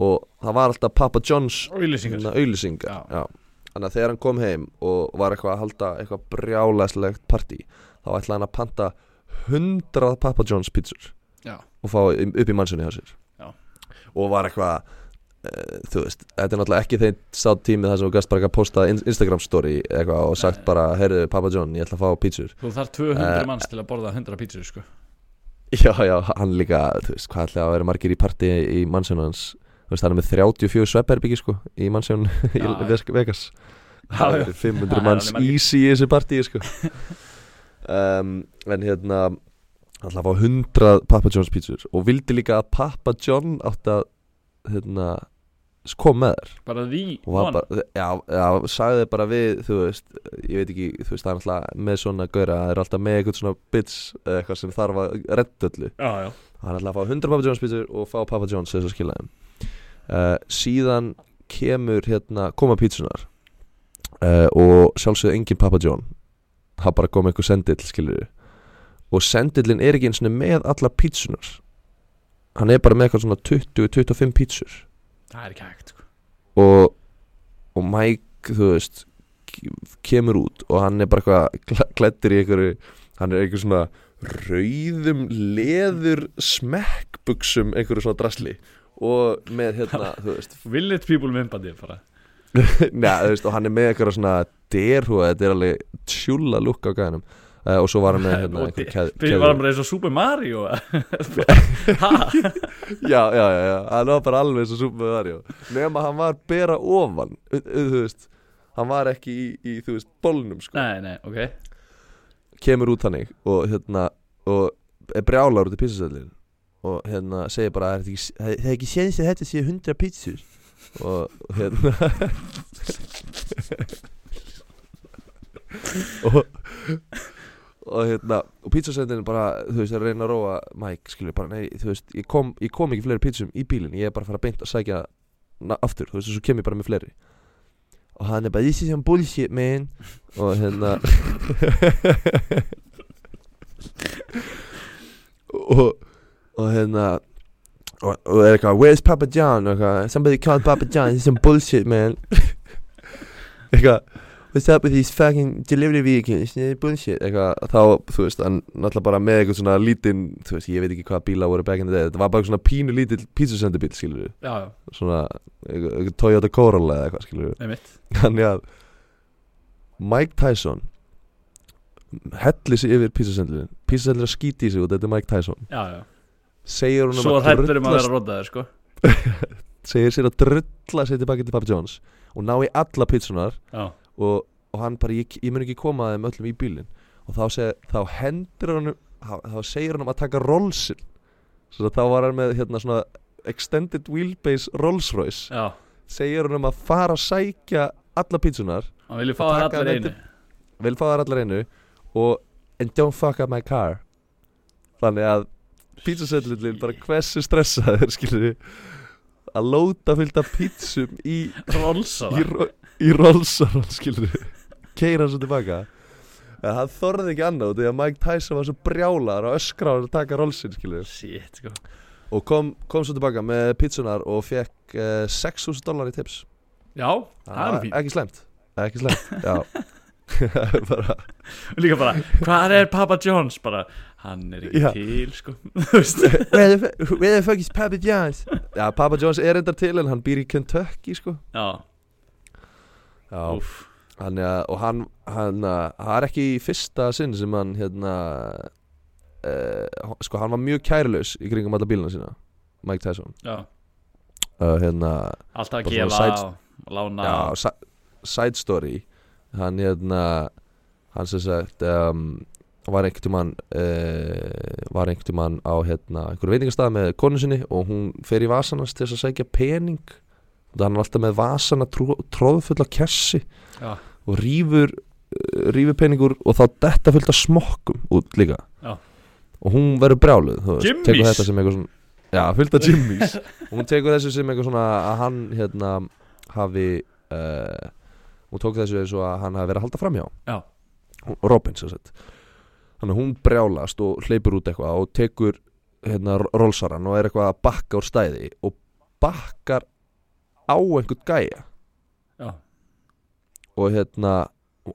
Og það var alltaf Papa John's og hérna, auðlýsingar. Já. Þannig að þegar hann kom heim og var eitthvað að halda eitthvað brjálæslegt partí þá ætlaði hann að panta 100 Papa John's Já. og fá upp í mannsunni hjá sér. Og var eitthvað uh, þú veist, þetta er náttúrulega ekki þeim státt tími þar sem þú gæst bara að posta in- Instagram story eitthvað og sagt Nei. bara heyrðu Papa John, ég ætla að fá pizzur. Þú þarf 200 Eh, manns til að borða 100 pítsur sko. Já, já, hann líka, þú veist, hvað ætla að vera margir í partí í mannsunni hans? Þú veist, hann er með 34 svepperbyggi sko í mannsunni *laughs* í Vegas. Það er 500 Það er manns easy í þessu partí sko. *laughs* Um, en hérna hann að fá 100 Papa John's pizzur. Og vildi líka að Papa John átti að hérna kom með þér bara því bara, já, já, sagði bara við þú veist, ég veit ekki þú veist, það er alltaf með svona gauðra það er alltaf með eitthvað svona bits eitthvað sem þarf að redda öllu. Já, já. hann ætla að fá 100 Papa John's pizzur og fá Papa John's þess að skila þeim. Uh, síðan kemur hérna, koma pítsunar uh, og sjálfsögðu engin Papa John. Það bara kom eitthvað sendill skilur og sendillin er ekki eins og með alla pítsunar hann er bara með eitthvað svona 20-25 pítsur. Það er ekki hægt sko. og, og Mike þú veist ke- kemur út og hann er bara eitthvað klæddur í einhverju hann er einhver svona rauðum leður smekkbuxum einhverju svona drasli. Og með hérna *laughs* þú veist village people myndbandi bara? *laughs* Neða, þú veist og hann er með einhverja svona derhúa þetta er alveg tjúla lukk á gæðanum. uh, og svo var hann með *laughs* hérna Og einhver de- keð, Byrja var hann bara eins og Super Mario. *laughs* Já, já, já, hann var bara alveg eins og Super Mario. Nema hann var bera ofan þú veist, hann var ekki í, í þú veist, bólnum sko. Nei, nei, ok. Kemur út hannig og hérna og er brjálar út í pizzasöllin og hérna segir bara það er ekki, ekki séns að þetta séu 100 pizzur? Og hérna *laughs* og og hérna og pizzasöllin bara þú veist er að reyna að róa Mike skilur bara nei þú veist ég kom, ég kom ekki fleiri pizzum í bílinn ég er bara að fara beint að sækja aftur þú veist og svo kem ég bara með fleiri. Og hann er bara this is some bullshit man. Og hérna *laughs* og, og hérna og, og er eitthvað where's Papa John? Og eitthvað somebody called Papa John this is some bullshit man. *laughs* Eitthvað what's up with these fucking delivery vehicles bullshit eitthvað þá þú veist hann náttúrulega bara með eitthvað svona lítinn þú veist ég veit ekki hvaða bíla voru back in the day þetta var bara svona pínu lítill pítsasendubíl skilur við Já, já, svona eitthvað, eitthvað Toyota Corolla eða eitthvað skilur við Þannig að Mike Tyson hellir sig yfir písasendlin písasendlin að skíti í sig og þetta er Mike Tyson. Já, já. Segir hún um að vera rótaður, sko. *laughs* Segir sér að drulla sig tilbaki til Papa John's og ná í alla pítsunar Já, og, og hann bara, ég, ég mun ekki koma að þeim öllum í bílinn. Og þá, seg, þá hendur hann þá, segir hann um að taka rollsin svo að þá var hann með hérna svona extended wheelbase Rolls Royce. Já. Segir hann um að fara að sækja alla pítsunar Hann vilja fá það allar einu. vil fá þær allar einu og and don't fuck up my car. Þannig að pítsusellin bara hversu stressaður *laughs* skilur að lóta fyllt af pítsum í, Rolsa í, ro- í rolsaran skilur keira svo tilbaka. En hann þorði ekki annað því að Mike Tyson var svo brjálar og öskrar að taka rolsin skilur Shit, sko. Og kom, kom svo tilbaka með pítsunar og fekk uh, 6.000 dólar í tips. Já, það er nú fínt. ekki slemt ekki slemt *laughs* já. *laughs* Bara líka bara, hvað er Papa John's? Bara, hann er ekki Já. til, sko. *laughs* Where the, where the fuck is Papa John's? Já, Papa John's er endar til en hann býr í Kentucky sko. Já, hann, ja, og hann, hann er ekki í fyrsta sinn sem hann hérna uh, sko hann var mjög kærlaus í kringum alla bíluna sína Mike Tyson. Uh, hérna, alltaf að gefa side- og lána já, si- side story. Hann hérna hann sem sagt um, var einhvern mann uh, var einhvern mann á hérna einhverju veitingastað með konu sinni og hún fer í vasanast til þess að segja pening og hann er alltaf með vasana tró, tróðfull af kessi Já, og rýfur uh, rýfur peningur og þá detta fullt af smokkum út líka. Já. og hún verður brjáluð Jimmys? tekur þetta sem eitthvað svona já, fullt af Jimmys *laughs* og hún tekur þessu sem eitthvað svona að hann hérna hafi uh, hún tók þessu eins og að hann hafi verið að halda framhjá Já. Hún- Robin sem sagt. Þannig að hún brjálast og hleypur út eitthvað og tekur hérna rolsaran og er eitthvað að bakka úr stæði og bakkar á einhvern gæja. Já, og hérna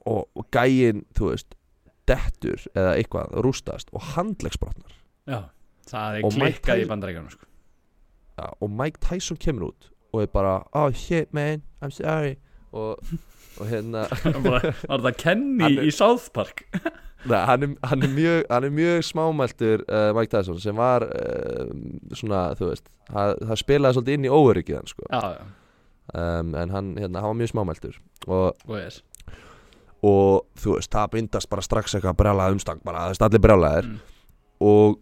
og, og gæin, þú veist dettur eða eitthvað, rústast og handlegsbrotnar já Það er klikkað í bandaríkjunum, sko. Og Mike Tyson kemur út og er bara, oh shit man I'm sorry. Og, og hérna bara, var það Kenny er- í South Park? Nei, hann, er, hann, er mjög, hann er mjög smámæltur uh, Mike Tyson sem var uh, svona, þú veist það, það spilaði svolítið inn í óöryggið hann sko. Um, en hann, hérna, hann var mjög smámæltur. Og, og er. og þú veist, það bindast bara strax eitthvað brjálað umstang, bara það veist allir brjálaðir. Mm. og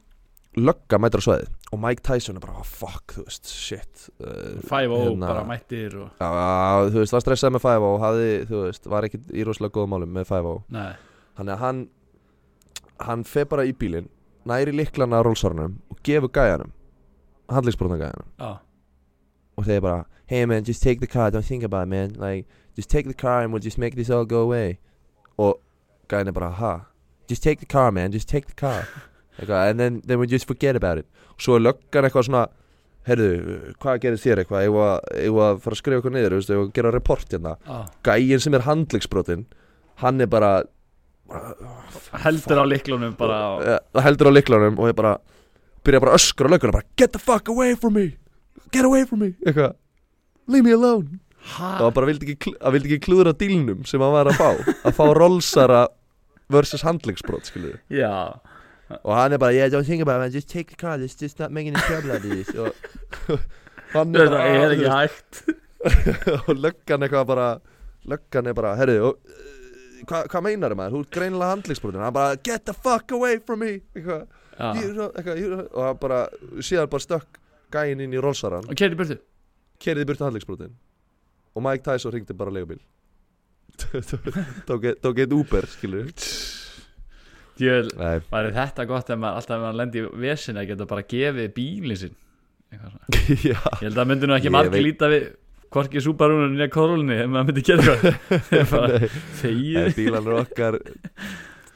lögga mætur á sveið og Mike Tyson er bara, oh, fuck, þú veist, shit. Uh, 5-0 hérna- bara mættir og Já, þú veist, var stressað með 5 og hafði, þú veist, var ekki í rosalega góðum málum með 5 Nei, Þannig að hann hann fer bara í bílinn næri liklana á rólsvarnum og gefur gæjanum handlegsbrotna gæjanum já, og segir bara hey man, just take the car, don't think about it man. Like, just take the car and we'll just make this all go away. Og gæjan er bara, ha? Just take the car man, just take the car *laughs* eitthvað, and then, then we just forget about it. Og svo er löggan eitthvað svona heyrðu, hvað gerist þér eitthvað? Ég var, að fara að skrifa eitthvað niður, ég var að gera report hérna? Já gæjin sem er handlegsbrotin hann er bara Heldur á liklunum bara á, uh, heldur á liklunum og ég bara byrja bara öskra á lögguna bara get the fuck away from me! Get away from me! Eitthvað leave me alone! Og Hæ? hann bara vildi ekki, vildi ekki klúðra dílnum sem hann var að fá að fá *laughs* rolsara versus handlegsbrot skilur Já, og hann er bara yeah don't think about it just take the car let's just not make any trouble out of this *laughs* og hann er Það bara er þú ekki hægt og löggan eitthvað bara löggan er bara herri og uh, hvað hva meinar maður, þú ert greinilega handlingsbrotin hann bara get the fuck away from me. Eitthvað, know, og hann bara síðan bara stökk gæinn inn í rolsaran Og keiri burtu. Kerði burtu handlingsbrotin og Mike Tyson ringdi bara eitt- *laughs* tók eitt Uber skilur *laughs* Jöl, Nei, væri þetta gott ef maður alltaf ef maður lendi í vesin að geta bara gefið bílinn sinn? *laughs* Ég held að myndi nú ekki veit- líta við Hvorki Subaru-unum nýja Corolni Ef maður myndi gera eitthvað. *laughs* Bílanur okkar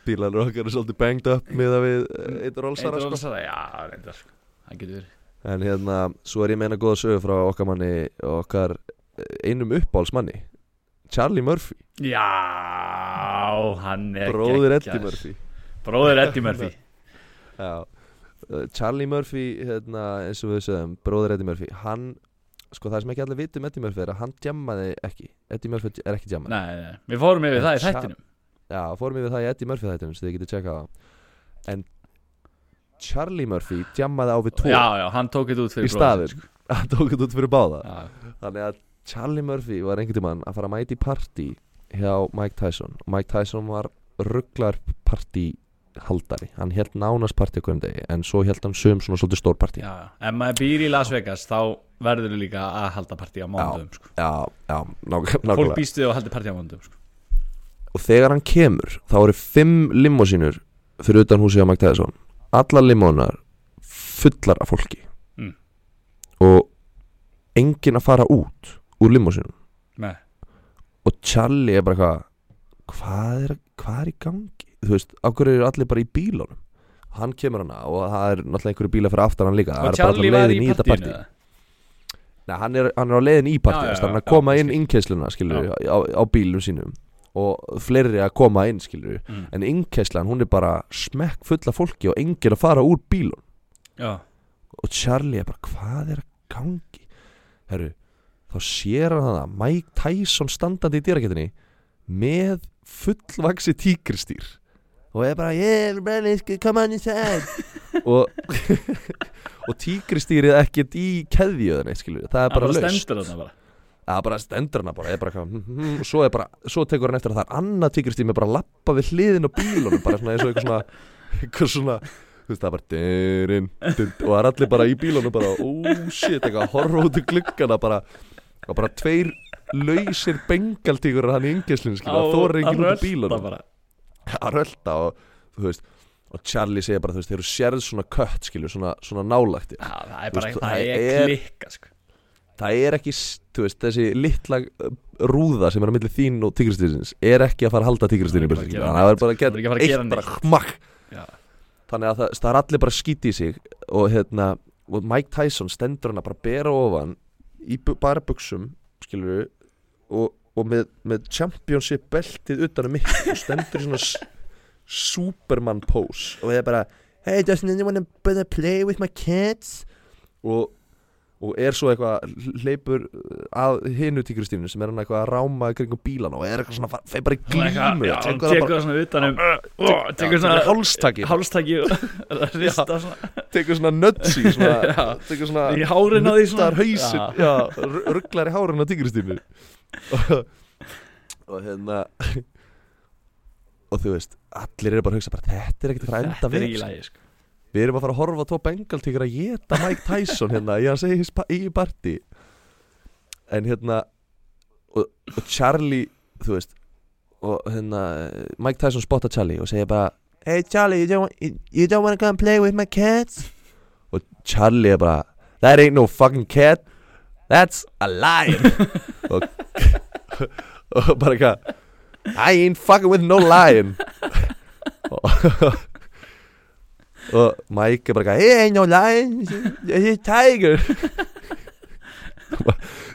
bílanur okkar er svolítið banged up með að við eitt rolsara sko. Rolsara, já, reyndar sko. Það getur verið. En hérna, svo er ég meina góða sögu frá okkar manni okkar eh, einum uppáhalsmanni Charlie Murphy, Já, hann er bróðir Eddie. Murphy Bróðir Eddie Murphy. *laughs* Já, uh, Charlie Murphy hérna, eins og við sögum, bróðir Eddie Murphy hann, sko það sem ekki allir vitum Eddie Murphy er að hann djammaði ekki. Eddie Murphy er ekki djammað Nei, nei, við fórum yfir það í þættinum. Já, fórum við það í Eddie Murphy þættinum svo þið getið tjekkað það en Charlie Murphy djammaði á við tvo. Já, já, hann tók þetta út fyrir bróður staðinn. *laughs* hann tók þetta út fyrir báða. Já, þannig að Charlie Murphy var einhvern tímann að fara að mæti partí hjá Mike Tyson. Mike Tyson var rugglar partíhaldari hann held nánast partí okkur um degi en svo held hann söm svona svolítið stór partí já, já. Ef maður býr í Las Vegas þá verður þú líka að halda partí á mándum sko. já, já, nák Fólk nákvæmlega býst við að halda partí á mándum sko. og þegar hann kemur þá eru fimm limósínur fyrir utan húsið á Tyson allar limónar fullar af fólki Mm. og enginn að fara út úr limósínum og Charlie er bara eitthvað hvað er, hvað er í gangi þú veist, hverju eru allir bara í bílunum? Hann kemur hana og það er náttúrulega einhverju bíla fyrir aftan hann líka. Og Charlie var í partíinu? Nei, hann, er, hann er á leiðin í partí Já, já, hann er að koma já, inn skil. innkeisluna skilur á, á bílum sínum. Og fleiri að koma inn skilur mm. en innkeislan hún er bara smekk full af fólki og enginn að fara úr bílun Já, og Charlie er bara hvað er að gangi? Herru þá sér hann það Mike Tyson standandi í dýraketinni með fullvaksi tíkristýr og er bara yeah everybody come on inside. *laughs* Og *laughs* og tíkristýrið ekkert í keðjöðunni það er bara bara laust stendur þarna bara. Það bara stendur hana bara, er bara eitthvað, hm, hm, og svo, er bara, svo tekur hann eftir að það er annað tíkristýr með bara lappa við hliðin á bílunum bara svona eins og eitthvað svona *laughs* eitthvað svona þú veist það er bara dyrin, dyrin, og það er allir bara í bílunum bara oh shit eitthvað horfa út í gluggana bara og bara tveir lausir bengaltíkur hann í það þóri enginn að út í bílunum. bara. *laughs* að rölda og þú veist og Charlie segir bara þú veist þeir eru sérð svona kött skilju svona, svona nálægt Já, það er bara veist, það er er- klikka sko. það er ekki, þú veist, þessi litla uh, rúða sem er á milli þín og tígristýrsins er ekki að fara að halda tígristýrin Það er að bara að er að að gera eitt bara neitt. hmakk þannig að það, það er allir bara skýti í sig og hérna, og Mike Tyson stendur hann að bara bera ofan í bu- bara buksum, skilur og, og með, með championship beltið utan um mig og stendur í svona superman pose. Og það er bara hey doesn't anyone wanna play with my kids og og er svo eitthvað hleypur að hinu tíkristýrinu sem er hann eitthvað að ráma í kringum bílan og er eitthvað svona feir bara í glímu og tekur það bara svona utanum Já, tekur *laughs* svona hálstaki. hálstaki og *laughs* *laughs* rista svona. Tekur svona Já. tekur svona í hárin á því svona. rugglar í hárun á tíkristýrinu og, og hérna og þú veist allir eru bara að hugsa bara þetta er ekkert að fara að enda Þetta er vel ekki sko. lægi sko. Við erum að fara að horfa á tvo bengaltíkur að geta Mike Tyson hérna í hans eigin spa- eigin partí En hérna og, og Charlie, þú veist og hérna Mike Tyson spotta Charlie og segir bara Hey Charlie, you don't, want- you, you don't wanna come play with my cats? Og Charlie er bara That ain't no fucking cat That's a lion *laughs* og, *laughs* og bara eitthvað I ain't fucking with no lion og *laughs* og Mike er bara eitthvað Hey, ain't no it's a tiger.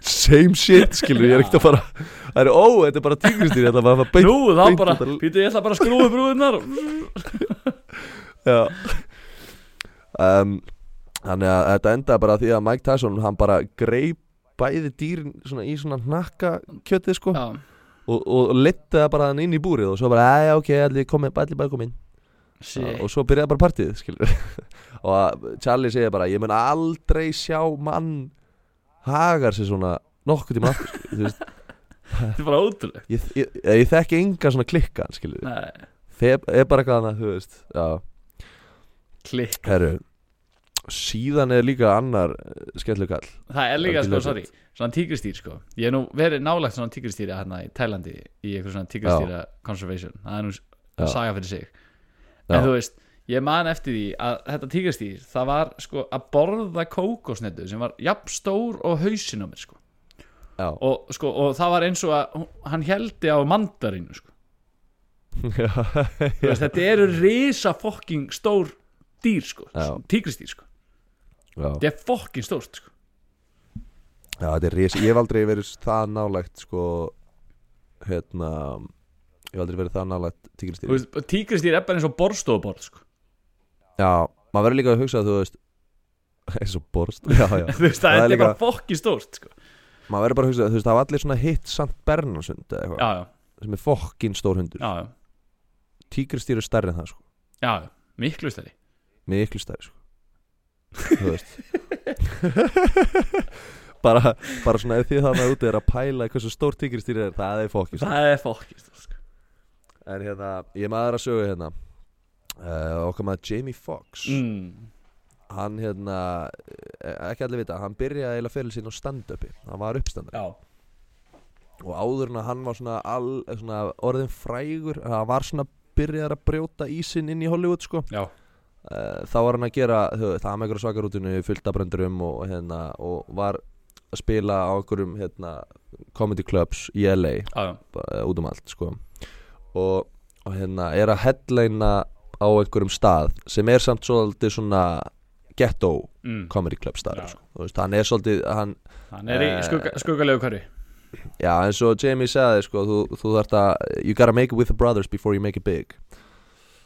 Same shit, skilur, ég er ekkert að fara Það er, ó, þetta er bara tígristýr Þetta er bara Nú, þá bara, býtu ég ætla bara að skrúa brúðunar Já. Um, Þannig að þetta endaði bara því að Mike Tyson Hann bara greip bæði dýrin svona, í svona hnakka kjötið sko. Já, og, og leti það bara hann inn í búrið og svo bara, æja ok, allir komið, allir bara komið inn Shit. og svo byrjaði bara partíð *laughs* og Charlie segir bara ég mun aldrei sjá mann hagar sér svona nokkuð tíma aftur *laughs* Þetta er bara ótrúlega ég, ég, ég, þekki enga svona klikka skilur, Nei, þeir er bara eitthvað annað þú veist, já, klikk herru síðan er líka annar skellur kall Það er líka, sko, sorry. Svona tígristýr, sko. Ég hef nú verið nálægt svona tígristýra hérna í Tælandi Í eitthvað svona tígristýra conservation. Það er nú Já. saga fyrir sig. Já. En þú veist, ég man eftir því að þetta tígristýr Það var, sko, að borða kókosnetu Sem var jafn stór og hausin á mér, sko. Og, sko, og það var eins og að hann heldi á mandarínu, sko. *laughs* Já, veist, Þetta eru risa fokking stór dýr, sko. Já. Tígristýr, sko. Þetta er fokking stórt, sko. Já, þetta er risi, ég hef aldrei verið það nálægt sko hérna ég hef aldrei verið það nálægt veist, Tígristýr er bara eins og borstofuborð, sko. Já, maður verður líka að hugsa þú veist *laughs* eins og borst *laughs* Já, já, *laughs* Þú veist, það, Það er líka- bara fokki stórt sko. maður verður bara að hugsa þú veist, það var allir svona hitt samt Bernarsund eða eitthvað, sem er fokkin stór hundur. Tígristýri er stærri en það sko, já, miklu stærri. Miklu stærri sko bara, bara svona ef því þannig úti er að pæla hversu stór tígristýri er, það er stórt. Það er fokki stórt sko. En hérna, ég maður að sögu hérna. Uh, okkar maður Jamie Foxx. Mm. hann hérna eh, ekki allir vita, hann byrjaði eiginlega fyrir sín á stand-upi, hann var uppstandari. Já, og áður en að hann var svona, all, svona orðin frægur, hann var svona byrjaði að brjóta ísinn inn í Hollywood sko. Já, þá var hann að gera þú, það með einhverja svakarútinu, fullt af bröndurum og, hérna, og var að spila á einhverjum hérna, comedy clubs í LA já, bara, út um allt sko og, og hérna er að headlæna á einhverjum stað sem er samt svolítið svona ghetto mm. comedy club staður Já. sko. Veist, hann er svolítið hann, Hann er í Eh, skugga, skuggalegu hverfi já eins og Jamie sagði sko, þú, þú þarft að you gotta make it with the brothers before you make it big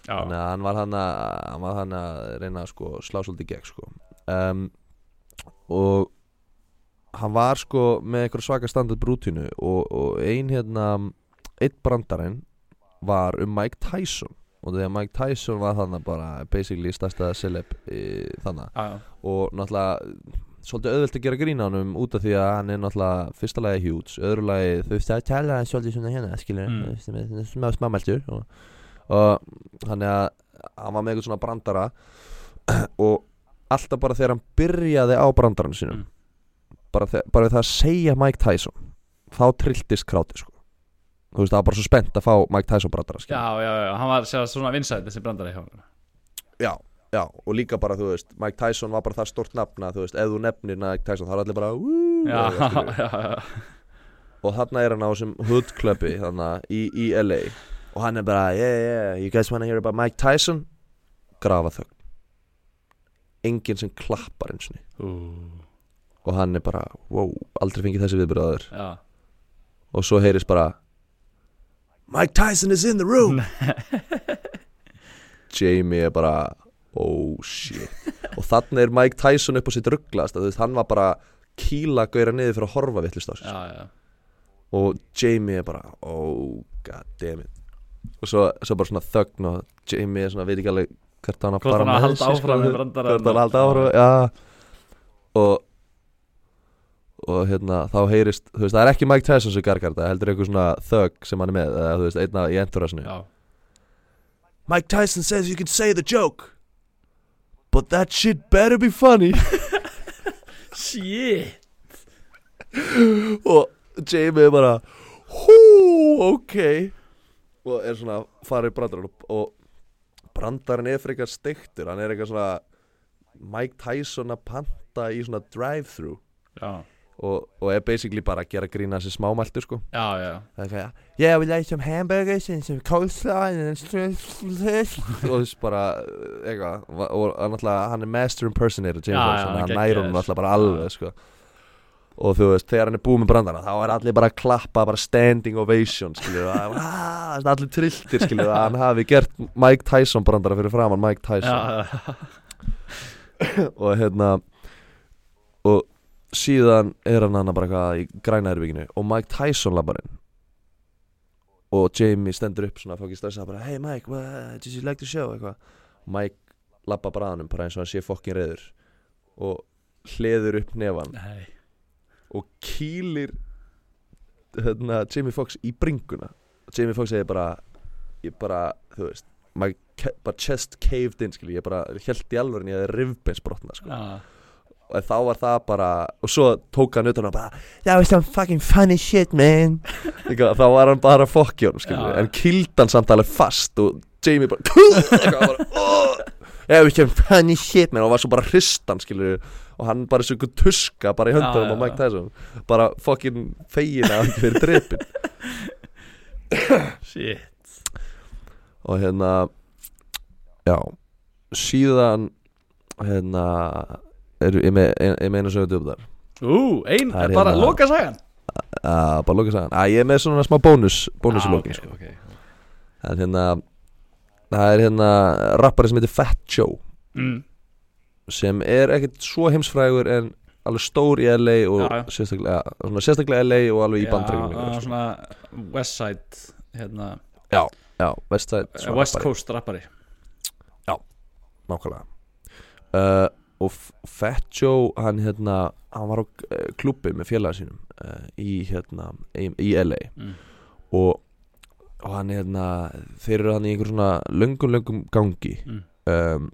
þannig að hann var hann að hann var hann að reyna að sko, slá svolítið gegn sko. um, og hann var sko með einhver svaka standard brútinu og, og ein hérna eitt brandarinn var um Mike Tyson og þegar Mike Tyson var þannig bara basically stærsta celeb í, þannig já, og náttúrulega svolítið auðvelt að gera grína honum út af því að hann er náttúrulega fyrsta lagi huge, öðru lagi veist að tala svolítið svona hérna skilur Mm. er smá smámæltur og, og hann er að hann var með eitthvað svona brandara *clears throat* og alltaf bara þegar hann byrjaði á brandarann sínum Mm. bara, bara við það að segja Mike Tyson þá trilltist kráti sko. Þú veist það var bara svo spennt að fá Mike Tyson brandara já, skilur. já, já, hann var svona vinsætt þessi brandari hjá hann já, já, og líka bara þú veist Mike Tyson var bara það stort nafna þú veist, ef þú nefnir Mike Tyson þá er allir bara Já, *laughs* já, já, og þarna er hann á hood clubbi þarna í, í LA og hann er bara yeah yeah you guys wanna hear about Mike Tyson? Grafa þögn. Enginn sem klappar eins og Ú, og hann er bara wow aldrei fengið þessi viðbröður já. og svo heyrist bara Mike Tyson is in the room. *laughs* Jamie er bara oh shit. Og þannig er Mike Tyson upp á sitt rugglast hann var bara kýla gauðra niður fyrir að horfa vittlust á sig já, já, og Jamie er bara oh god damn it og svo, svo bara svona þögn og Jamie er svona veit ekki alveg hvert hann að Hvort fara hann að með halda sig, áfram með sko, brandarann hvert hann að halda og- áfram já. og og hérna þá heyrist þú veist það er ekki Mike Tyson sem gargar þetta heldur einhver svona þögg sem hann er með eða þú veist einna í enturasinu já, Mike Tyson says you can say the joke but that shit better be funny. *laughs* Shit. *laughs* Og Jamie er bara hú, ok og er svona farið brandarinn og, og brandarinn er frekar steiktur. Hann er eitthvað svona Mike Tyson að panta í svona drive-thru. Já, og, og er basically bara að gera grína þessi smámæltur sko. Já, já, það er eitthvað yeah we like some hamburgers and some coleslaw and og þess bara eitthvað og, og náttúrulega hann er master impersonator James Já, já, að hann geggjaður. nær honum náttúrulega bara alveg sko og þú veist, þegar hann er búið með brandana þá er allir bara að klappa, bara standing ovation skilur, og ah, allir trilltir skilur, að hann hafi gert Mike Tyson brandara fyrir framann Mike Tyson. Og hérna og síðan er hann hann bara eitthvað í græna herbygginu og Mike Tyson labbarinn og Jamie stendur upp svona fokkin stressa bara hey Mike, what, did you like the show? Eitthvað. Mike lappa bara að hann bara eins og hann sé fokkin reyður og hleður upp nefan Nei og kýlir hérna, Jamie Foxx í bringuna. Jamie Foxx segir bara ég bara, þú veist my chest caved in, skilji, ég bara held í alvörin ég hefði rifbeinsbrotna, sko. Já, og þá var það bara og svo tók hann utan og bara that was some fucking funny shit man. *laughs* Þá var hann bara fokkjón Já. en kýld hann samt alveg fast og Jamie bara bara, oh, *laughs* that was some funny shit man. Og var svo bara hristan skilur og hann bara svo ykkur tuska bara í höndunum á Mike. Tyson bara fokkin ekki verið drepin shit og hérna já síðan hérna er, ég, meina sögðu upp þar Ú, ein, Það er bara hérna- loka sagan að bara loka sagan að ég er með svona smá bónus bónus í Ah, lokin ok, sko. ok. en hérna það er hérna rappari sem heitir Fat Joe mm. Sem er ekkert svo heimsfrægur en alveg stór í LA og Já, já. sérstaklega, svona, sérstaklega LA og alveg í Já, bandregjum á svona Westside hérna, já, Westside uh, svona West rappari. Coast rappari nákvæmlega uh, og Fat Joe hann hérna hann var á uh, klubbi með félaga sínum uh, í hérna í, í LA mm. og, og hann hérna þeir eru hann í einhver svona löngum löngum gangi Mm. um,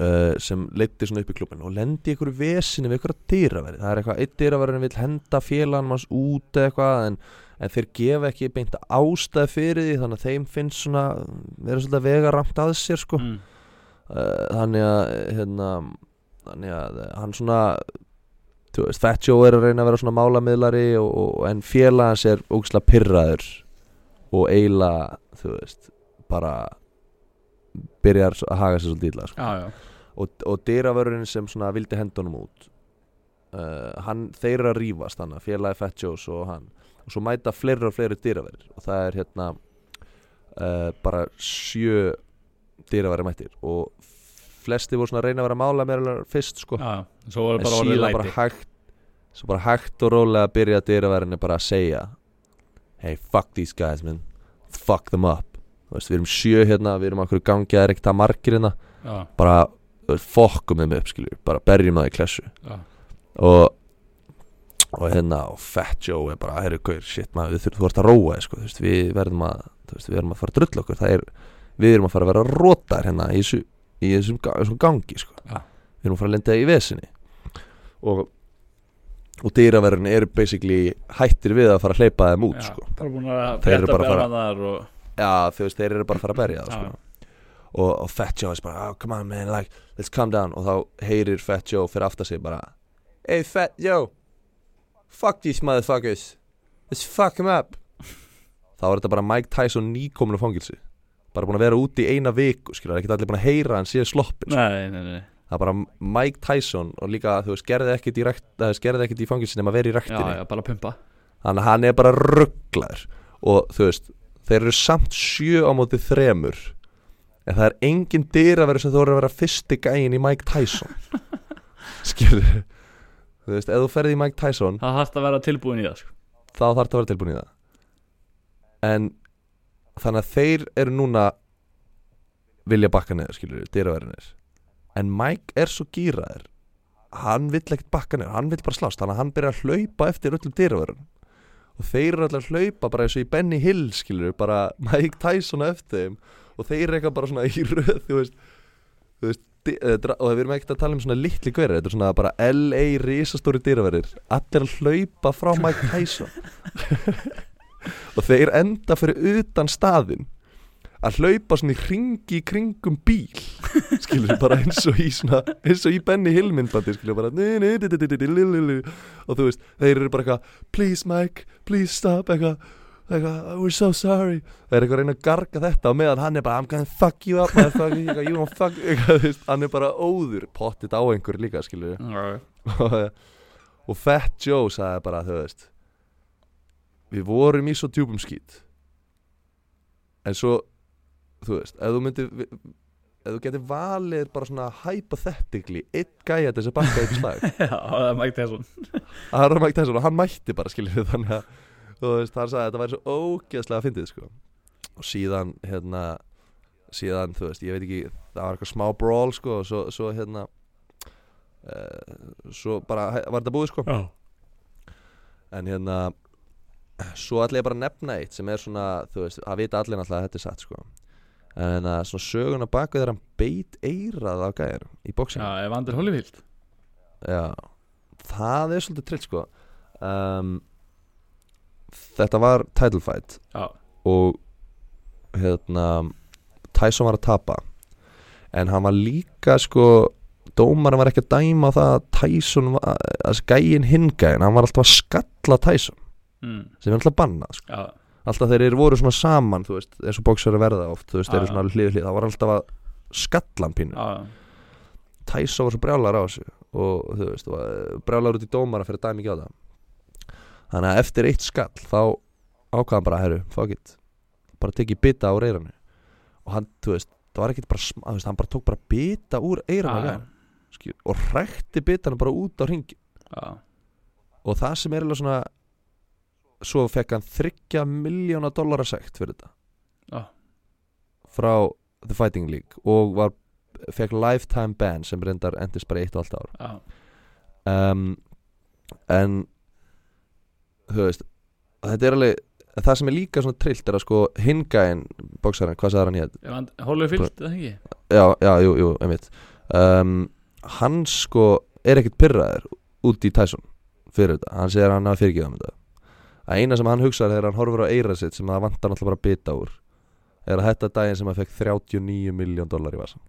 uh, sem leiddi svona upp í klubbin og lendi einhverju vesinu við einhverja dýraveri það er eitthvað, einn dýraveri vil henda félagann manns út eitthvað en, en þeir gefa ekki beint ástæð fyrir því þannig að þeim finnst svona vera svolítið að vega ramt að sér sko Mm. uh, þannig að hérna, þannig að hann svona þú veist, Fat Joe er að reyna að vera svona málamiðlari og, og, en félag hans er ógislega pyrraður og eiginlega, þú veist bara byrjar að haga sér svolítið illa sko. Já, já, og, og dyravörðurinn sem svona vildi hendunum út uh, hann, þeir eru að rífast þannig, félagi Joe's og hann. Og svo mæta fleiri og fleiri dyraverðir og það er hérna uh, bara sjö dyraverðir mættir. Og flesti voru svona að reyna að vera að mála meira fyrst sko. Já, en síðan bara hægt svo bara hægt og rólega að byrja dyraverðinni bara að segja hey fuck these guys man. Fuck them up veist, við erum sjö hérna, við erum okkur gangi er að margir hérna Já, bara veist, fokkum þeim upp skilju bara berjum það í klessu já, og og hérna og Fat Joe er bara herru gaur shit maður við þurfum þú ert að róa þig, sko, þú veist, við verðum að þú veist, við erum að fara að drulla okkur það er við erum að fara að vera rótar hérna í, þessu, í þessum, þessum gangi sko. Já. við erum að fara að lenda í vesinni og og dýraverðin eru basically hættir við að fara að hleypa þeim út já. sko. Að Þeir eru bara að fara- og já þú veist þeir eru bara að fara að berja það Já. sko. og, og Fat Joe er bara oh, come on man like let's calm down. Og þá heyrir Fat Joe fyrir aftar sig bara hey Fat Joe fuck these motherfuckers. Let's fuck them up. Þá er þetta bara Mike Tyson nýkomin á fangilsi bara búin að vera úti í eina viku skilur, ekki allir búin að heyra hann síðan sloppin sko. Nei, nei, nei. Það er bara Mike Tyson og líka þú veist gerði ekkit í, rekt, í fangilsi nema vera í Já, rektinni. já, bara pumpa. Þannig að hann er bara rugglaður og þú veist, þeir eru samt sjö á móti þremur. En það er engin dyraverður sem þú eru að vera fyrsti gæin í Mike Tyson. *laughs* Skilur þú veist, ef þú ferði í Mike Tyson Það þarf að vera tilbúin í það sko. þá þarf það að vera tilbúin í það. En þannig að þeir eru núna vilja bakka neður skilur dyraverðinir en Mike er svo gýraður hann vill ekkert bakka neður, hann vill bara slást. Þannig að hann byrja að hlaupa eftir öllum dyraverðin og þeir eru allir að hlaupa bara eins og í Benny Hill skilur bara Mike Tyson eftir þeim. Og þeir eru eitthvað bara svona í röð þú veist, þú veist eh, og við erum ekkert að tala um svona litli hverjar þetta er svona bara LA risastóri dyraverðir allir að hlaupa frá Mike Tyson. *laughs* Og þeir enda fyrir utan staðinn að hlaupa svona í ringi í kringum bíl. *laughs* Skilur bara eins og í svona eins og í Benny Hill myndbandi skilur bara og þú veist, þeir eru bara eitthvað please Mike, please stop eitthvað eitthvað, we're so sorry. Það er eitthvað að reyna að garga þetta og meðan hann er bara I'm gonna fuck you up motherfucker, eitthvað, you gonna fuck *laughs* eitthvað, þú veist, hann er bara óður pottit á einhver líka skilur Já, og, Fat Joe sagði bara þú veist við vorum í svo djúpum skít. En svo þú veist, ef þú myndir ef þú getur valið bara svona hypothetically einn gæja til þess að bakka eitt slag. *laughs* Já, það er Mike Tyson. *laughs* Það er Mike Tyson og hann mætti bara skiljið þannig að þú veist, hann sagði að þetta væri svo ógeðslega fyndið sko. Og síðan hérna síðan, þú veist, ég veit ekki það var eitthvað smá brawl sko og svo, svo hérna uh, svo bara var þetta búið sko. Já. En hérna svo ætla ég bara að nefna eitt sem er svona, þú veist, að vita allir náttúrulega að þetta er satt sko en hérna, svona söguna baku þegar hann beit eirað á gæjar í bóksinu Já, Evander Holyfield Já, það er svolítið trill sko. Um, Þetta var title fight Já, og hérna Tyson var að tapa. En hann var líka sko dómarinn var ekki að dæma það að Tyson var, að gæin hingæin hann var alltaf að skalla Tyson mm. sem er alltaf bannað sko. já, alltaf þeir eru voru svona saman þú veist, eins og bóksar verða oft þú veist, þeir eru svona hlið hlið það var alltaf að skalla hann pínu Tyson var svo brjálar á þessu og þú veist, brjálar út í fyrir að dæmi ekki á það. Þannig að eftir eitt skall þá ákvaðan bara, herru, fuck it. Bara tekið bita úr eiranu og hann, þú veist, það var ekkit bara þú veist, hann bara tók bara bita úr ja, og hrækti bitana bara út á ringi og það sem er alveg svona svo fekk hann þryggja miljóna dollara sekt fyrir þetta. Já, frá The Fighting League og var, fekk lifetime ban sem reyndar endist bara eitt og allt ár. Já, um, en veist þetta er alveg það sem er líka svona trillt er að sko hingæin bóksarinn, hvað sagði hann hér Holyfield, eða ekki? já, já, jú, jú, einmitt. Um, hann sko er ekkert pyrraður út í Tyson fyrir þetta, hann segir að hann hafa fyrirgefað um þetta að eina sem hann hugsaði þegar hann horfir á eira sitt sem það vantar náttúrulega bara að bita úr er að þetta er daginn sem hann fekk 39 miljón dólar í vasan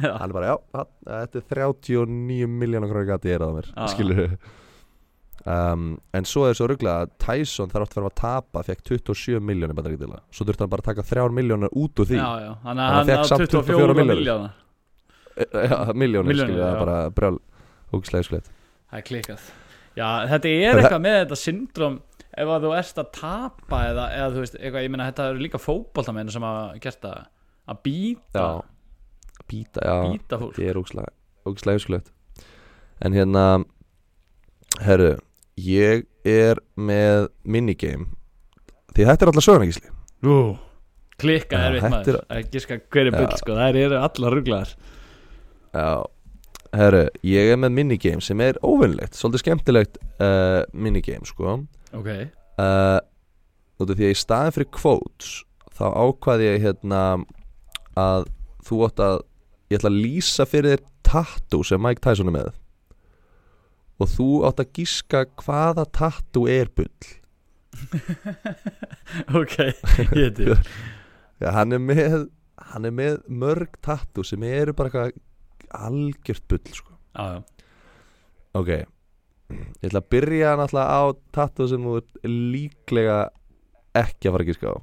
hann *laughs* er bara, já, hann, þetta er 39 miljónar krónu gati ég er að mér Já. skilur um, en svo er svo rugglega að Tyson þar átt fyrir að tapa fekk 27 miljónir bandaríkjadala svo þurfti hann bara að taka 3 miljónir út úr því. Já, já Hann að hann fékk á samt 24 24 milljónir. miljóna *laughs* já, miljónir, Milljónir, skilur, það er bara brjál ógislega skleitt Það er klikkað Já, þetta er eitthvað með þetta syndrom ef að þú erst að tapa eða, eða þú veist, eitthvað, ég meina þetta eru líka fótboltamenn sem hafa gert það að býta, já, býta, já, býta fólk. Þetta er ógislega skleitt en hérna herru, ég er með minigame. Því þetta er alltaf sögurnækisli Ú, klikka er þetta maður. er- að giska hver er bull, Já. sko, það eru allar rugglaðar Já, herru, ég er með minigame sem er óvinnlegt, svolítið skemmtilegt uh, minigame, sko. Ok, uh, út af því að í staðin fyrir quotes þá ákvaði ég hérna að þú átt að ég ætla að lýsa fyrir þér tattoo sem Mike Tyson er með. Og þú átt að gíska hvaða tattoo er bull. *laughs* Ok, ég til. *laughs* Hann er með hann er með mörg tattoo sem eru bara eitthvað algjört bull sko. Já, ok. Ég ætla að byrja náttúrulega á tattoo sem þú ert líklega ekki að fara að gíska á.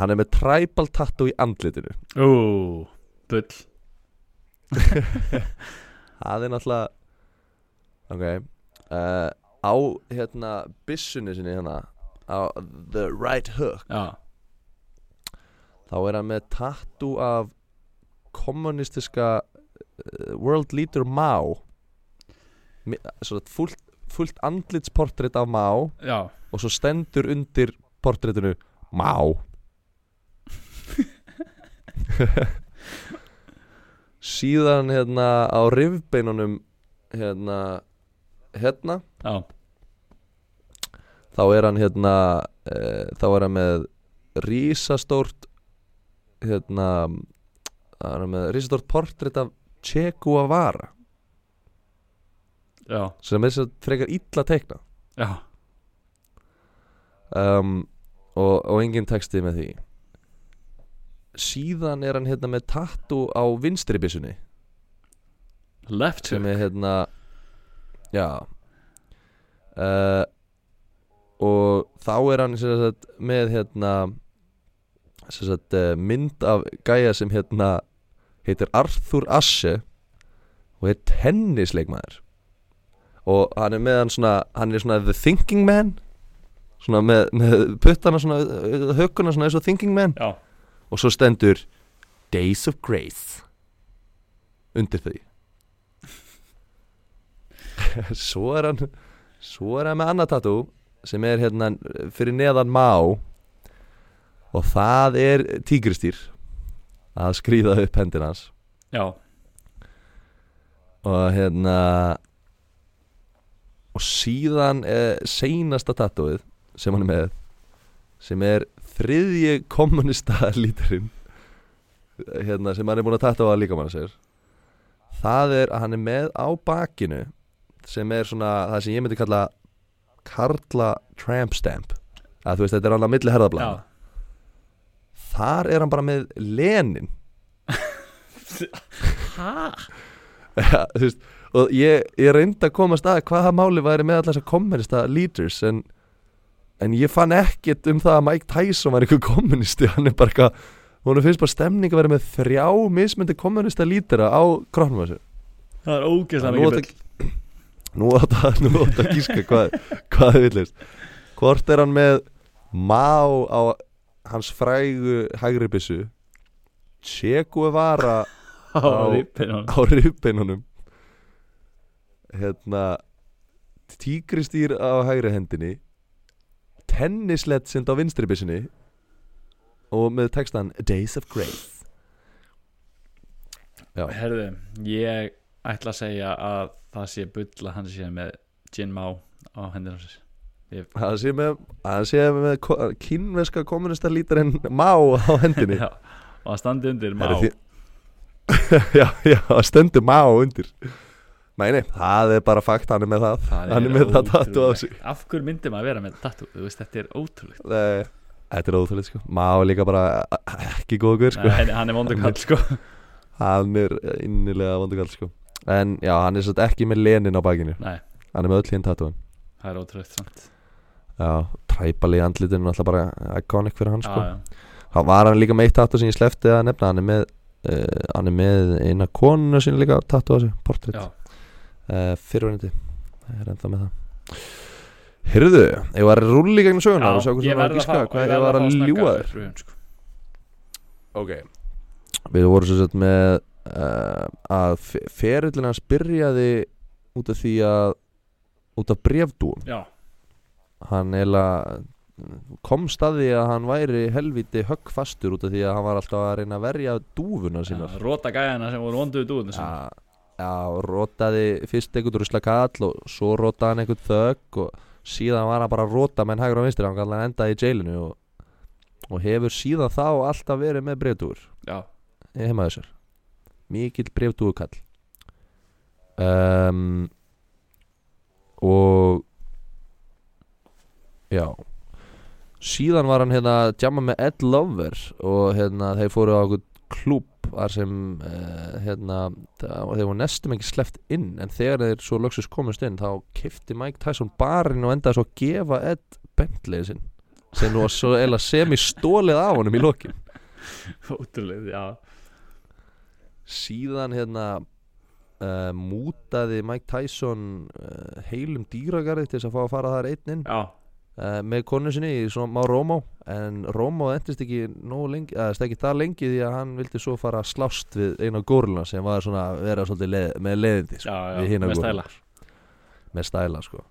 Hann er með tribal tattoo í andlitinu. Ú, bull. *laughs* *laughs* Það er náttúrulega ok uh, á hérna byssunni sinni hérna á the right hook. Já, þá er hann með tattoo af kommunistiska uh, world leader Mao. Svona fullt, fullt andlitsportrétt af Mao já, og svo stendur undir portréttinu Mao. Síðan hérna á rifbeinunum hérna hérna. Já. Þá er hann hérna e, þá er hann með rísastórt hérna það er með rísastórt portrétt af Che Guevara. Já, sem er þess að frekar illa teikna já, um, og, og engin texti með því. Síðan er hann hérna með tattoo á vinstri byssunni. Left sem hook. er hérna já. Uh, og þá er hann sem sagt, með hérna sem sagt, uh, mynd af gæja sem hérna heitir Arthur Ashe og er tennisleikmaður. Og hann er með hann svona hann er svona the thinking man svona með, með puttana svona hökuna svona eins og thinking man. Já, og svo stendur Days of Grace undir því. *laughs* Svo er hann Svo er hann með annað tattoo sem er hérna fyrir neðan má. Og það er tígristýr að skrýða upp hendina hans. Já, og hérna og síðan eh, seinasta tattooið sem hann er með sem er þriðji kommunista líturinn *laughs* hérna, sem hann er búin að tattooa líka mann sér. Það er að hann er með á bakinu sem er svona það sem ég myndi kalla Karla Tramp Stamp. Að þú veist þetta er hann að milli já, herðablaðina þar er hann bara með Lenin. *laughs* Hæ? Ja, þú veist, og ég, ég reyndi að komast að hvaða máli væri með allar þessar kommunista leaders en, en ég fann ekkert um það að Mike Tyson var einhver kommunisti hann er bara eitthvað hún finnst bara stemning að vera með þrjá mismyndi kommunista lítera á krónum þessu Það er ógeðslega mikið *laughs* að nú átt að, að gíska hvað, hvað þið villist. Hvort er hann með má á hans frægu hægri byssu Che Guevara *laughs* á á- á ribbeinunum hérna tígristýr á hægri hendinni tennisletsend á vinstri byssinni og með textan Days of Grace. Já, Herðu, ég ætla að segja að það sé bull að hann sé með Jin Mao á hendina á sér það sé með, það sé með ko- kínveska kommunista lítarinn Má á hendinni. *laughs* Já, og að standi undir Herri, því- *laughs* Já, já, það stendur Má undir. Nei, það er bara fakt, hann er með það. Það Hann er með það tattu á ótrúlegt. sig. Af hverju myndi maður að vera með tattu? Þú veist, þetta er ótrúlegt. Nei, Þetta er óþúlega sko. Má er líka bara ekki góð guður sko. Nei, Hann er vondur kall, sko. Hann er innilega vondugall sko. En já, hann er satt ekki með lenin á bakinu. Nei, Hann er með öll hinn tattúin það er ótrúlegt samt træpali í andlitinu Alltaf bara iconic fyrir hann sko. Hann var hann líka með eitt tattú sem ég slefti að nefna Hann er með uh, Hann er með eina konu sinni líka tattú á sig Portrait Já. uh, Fyrirvændi Það er ennþá með það Hyrðu, ég var að rúli gegnum söguna og sjá ég sem var að að gíska Hvað ég var að ljúga þér þér sko. Ok Við vorum svo sett með uh, að fe- ferillinn hans byrjaði út af því að út af brefdúum Já, hann eiginlega komst að því að hann væri helviti höggfastur út af því að hann var alltaf að reyna að verja dúfuna sínar. já róta gæjana sem voru vonduðu dúðinu sinni. Já, já, rótaði fyrst einhvern rusla kall og svo rótaði hann einhvern þögg og síðan var hann bara að róta menn hægur á vinstri hann kallar endaði í jailinu og, og hefur síðan þá alltaf verið með brefdúur Já, heima þessar mikill brefdúukall um, og já. Síðan var hann hérna að jamma með Ed Lover og hérna þeir fóru á okkur klúb þar sem uh, hérna það, þeir voru nestum ekki sleppt inn en þegar þeir svo lögsus komast inn þá kifti Mike Tyson barinn og endaði svo að gefa Ed Bentley sinn sem nú var svo eila semi stólið af honum í lokin. Ótrúlega, já. Síðan hérna uh, mútaði Mike Tyson uh, heilum dýragarði til þess að fá að fara þar einn inn. Já, uh, með konu sinni í svona má Rómó en Rómó endist ekki lengi eða ekki það lengi því að hann vildi svo fara slást við eina górluna sem var svona að vera svolítið leð, með leðindi sko, já, já, með stæla. Með stæla sko.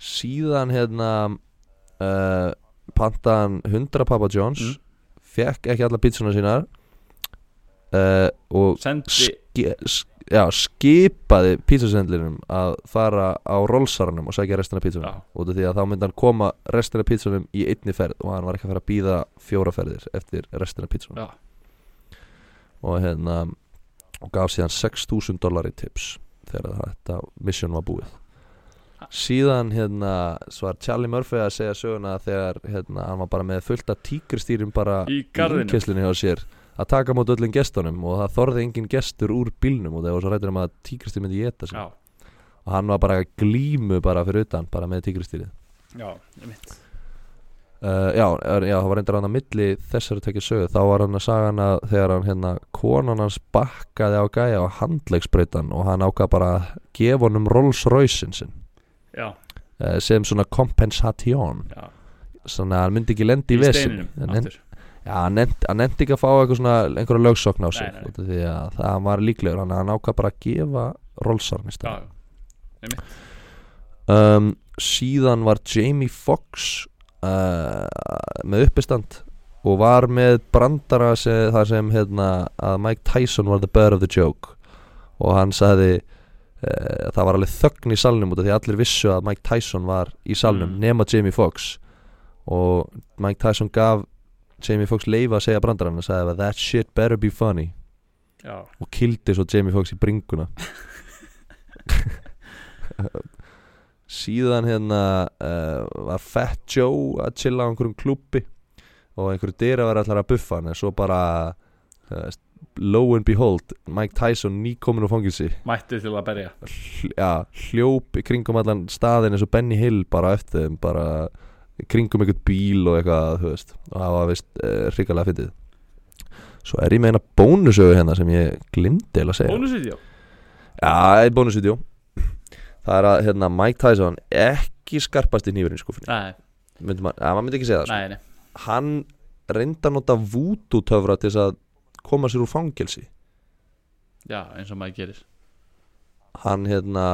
Síðan hérna uh, pantaðan 100 Papa John's Mm. fekk ekki alla pizzuna sínar uh, og Sendi, ski, sk- já, skipaði pizzasendlinum að fara á rollsarnum og sækja restina já, út af því að þá myndi hann koma restina af pizzunum í einni ferð og hann var ekki að fara að býða fjóra ferðir eftir restina af pizzunum já, og hérna og gaf síðan 6.000 dólar í tips þegar þetta mission var búið. Síðan hérna svo var Charlie Murphy að segja söguna þegar hérna hann var bara með fullt af tíkristýrum bara í innkesslunni hjá sér að taka mót öllum gestunum og það þorði engin gestur úr bílnum og það var svo rættur um að tíkristýr myndi geta sig. Já, og hann var bara glímu bara fyrir utan bara með tíkristýrið já, ég mitt Uh, já, já, það var reyndar hann að milli þessari tekið sögu, þá var hann að saga hann að þegar hann hérna, konan hans bakkaði á gæja á handlegsbreytan og hann ákvað bara að gefa honum Rolls Royce-in sinn. Já, uh, sem svona kompensation já, svona að hann myndi ekki lendi í í aftur Já, hann nefndi, ekki að fá svona einhverja lögsokn á sig Nei, nei. af því að það var líklegur hann, hann ákvað bara að gefa Rolls-arn í stað um, síðan var Jamie Foxx uh, með uppistand og var með brandara sem, þar sem hérna, að Mike Tyson var the butt of the joke. Og hann sagði uh, það var alveg þögn í salnum út af því allir vissu að Mike Tyson var í salnum Mm. nema Jamie Foxx. Og Mike Tyson gaf Jamie Foxx leifa að segja brandarann og sagði að that shit better be funny. Já, og kildi svo Jamie Foxx í bringuna. *laughs* Síðan hérna uh, var Fat Joe að chilla á einhverjum klubbi og einhverju dyra var allar að buffa hann en svo bara uh, lo and behold Mike Tyson nýkomin úr fangilsi mætti til að berja. Hl já, hljóp í kringum allan staðin eins og Benny Hill bara eftir þeim bara kringum einhvern bíl og eitthvað þú veist, og það var vist uh, hrikalega fyndið. Svo er ég með eina bónusögu hérna sem ég glimti að segja. Bónusvídeó? Já, eitt bónusvídeó. Það er að hérna, Mike Tyson ekki skarpast í nýfurinn í skúfinni Nei, myndi maður, ja, maður myndi ekki segja það sko. nei, nei. Hann reynda að nota voodoo töfra til þess að koma sér úr fangelsi. Já, eins og maður gerir Hann hérna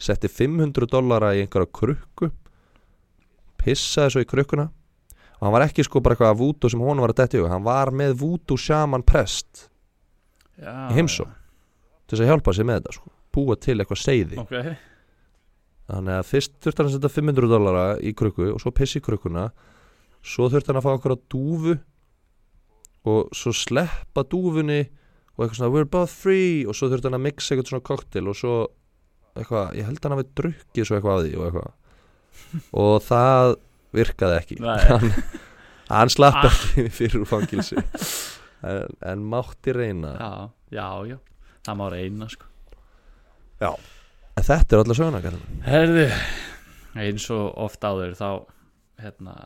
setti 500 dollara í einhverja krukku pissaði svo í krukkuna og hann var ekki sko bara eitthvað voodoo sem hún var að detti hug. hann var með voodoo shaman prest Já, Í heimsókn. til þess að hjálpa sér með þetta sko. búa til eitthvað seiði Ok, Þannig að fyrst þurfti hann að setja 500 dollara í krukku og svo pissi í krukkuna svo þurfti hann að fá okkur á dúfu og svo sleppa dúfunni og eitthvað svona we're both free og svo þurfti hann að mixa eitthvað svona koktel og svo eitthvað, ég held hann að við drukkið svo eitthvað að því og eitthvað og það virkaði ekki. *laughs* Hann, hann slapp Ah. ekki fyrir fangilsi en, en mátti reyna. Já, já, já. Það má reyna, sko. En þetta er allar söguna. Herðu, eins og oft áður þá, hérna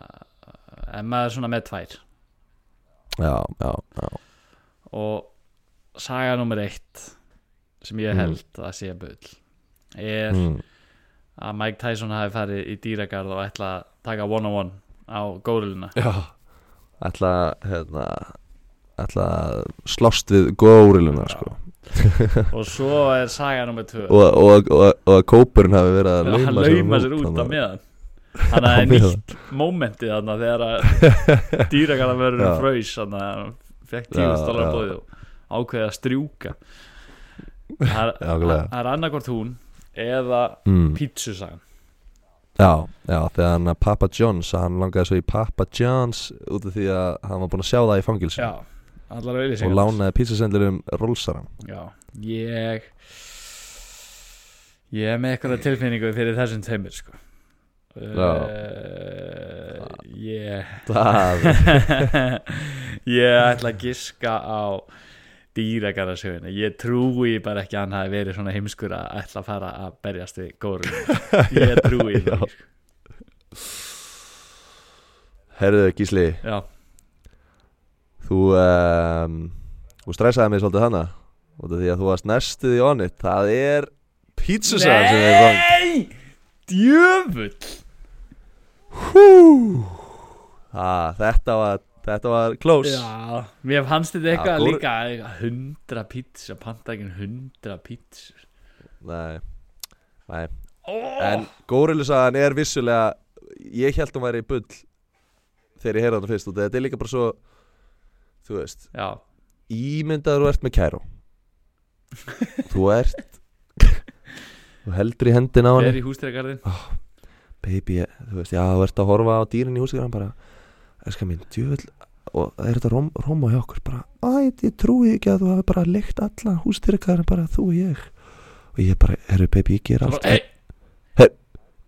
en maður svona með tvær. Já, já, já. Og saga nummer eitt sem ég Mm. held að sé bull er mm. Að Mike Tyson hafi farið í dýragarð og ætla að taka one on one á górulina Já Ætla hérna Ætla að slást við góriluna sko. *laughs* *laughs* Og svo er saga nummer tvö. Og, og, og, og að kópurinn hafi verið að lauma lauma sér út á *laughs* þannig að- meðan hann Á hafði meðan. nýtt mómentið þarna þegar að dýragarðavörður Já. fröys þannig að hann fekk Já, tíðust dólar já. bóðið og ákveði að strjúka. Það er- það er annarkvort hún eða mm. pítsusagan Já, já, þegar hann að Papa John's hann langaði svo í Papa John's út af því að hann var búinn að sjá það í fangilsi já, allar og auðlýsingar lánaði pítsasendlurum rólsaran já, ég ég er með eitthvað tilfinningu fyrir þessum tveimur sko. Uh, ég Það *laughs* ég ætla að giska á dýragarðasöguna. Ég trúi bara ekki að hann hafi verið svona heimskur að ætla að fara að berjast við górum *laughs* ég trúi það ekki, Herðu Gísli, sko. já, þú um, þú stressaði mig svolítið hana því að þú varst næstuð í onnit. Það er pítsusagan sem er vang nei! Djöfull! Hú! Ah, Þetta var Þetta var close. Já, mér fannst þetta eitthvað gór- líka hundra pítsa, pantakin hundra pítsur Nei, nei. oh. En górilusagan er vissulega Ég held hún væri bull Þegar ég heyrði hana fyrst og þetta er líka bara svo Þú veist já, Ímyndaður þú ert með kæró. *laughs* Þú ert Þú heldur í hendina á fer henni. í hústýragarðin Baby, þú veist, já, þú ert að horfa á dýrin í húsið bara, mín, djöfull og það er þetta róm, róma hjá okkur? Bara, æ, ég trúi ekki að þú hafi bara leikt alla hústýrikaðar bara þú og ég. Og ég bara, herru, baby, ég ger allt. hey,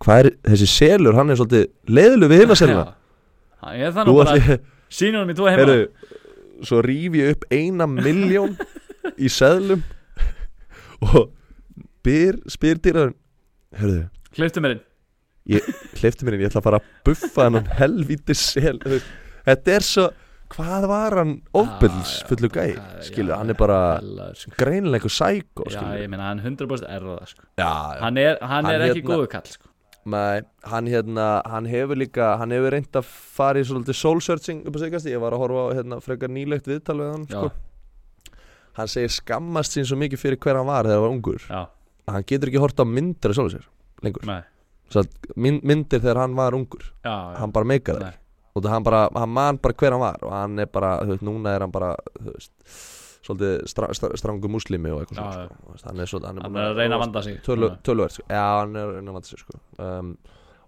hvað er, þessi selur, hann er svolítið leiðlu við hinna seluna *laughs* ég er þú nú bara sínum í tvo heima. Herru svo ríf ég upp eina miljón í seðlum *laughs* og byr, spyr dýraðurinn herru, hliftu mér inn hleyfti mér inn, ég ætla að fara að buffa hennan helvíti sel þetta er svo hvað var hann já, fullu já, skilju, hann er bara sko. einhver sækó, já, ég meina hann 100% er það sko. já, hann er, hann Hann er ekki hérna- góðu kall sko. Nei, hann hérna, hann hefur líka hann hefur reynd að fara í svolítið soul searching upp á sigast, ég var að horfa á hérna, frekar nýlegt viðtal við hann, sko. Hann segir skammast sín svo mikið fyrir hver hann var þegar hann var ungur, já, að hann getur ekki hort á myndir af sjálfur sér, lengur. Að mynd, myndir þegar hann var ungur já, já. hann bara Nei. og hann bara, hann man bara hver hann var og hann er bara, þú veist, núna er hann bara þú veist, svolítið stra, stra, strangu múslimi og eitthvað Já, svona sko. Hann er, svolítið, hann er, hann búinn er að reyna að vanda sig tölu, töluvert sko. já, hann er að reyna að vanda sig sko. um,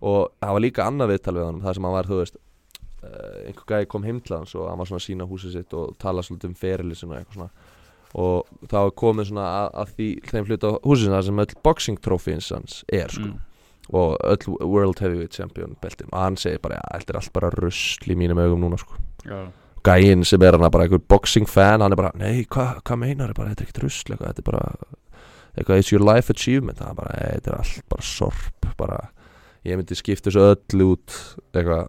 og það var líka annað viðtal við hann það sem hann var, þú veist uh, einhver gæði kom heim til hans og hann var svona að sína húsið sitt og tala svolítið um ferilið og eitthvað svona og var komið svona að, að því þeim hluta húsið sem öll boxing trophies hans er sko mm. Og öll World Heavyweight Champion beltin og hann segir bara, þetta er allt bara rusl í mínum augum núna sko. Já, gæinn sem er hann bara einhver boxing fan hann er bara, nei, hvað hva meinar þið bara, þetta er ekkert rusl eitthvað, þetta er bara eitthvað, it's your life achievement. Það er bara, "Nei, þetta er allt bara sorp bara, ég myndi skipta þessu öll út eitthvað.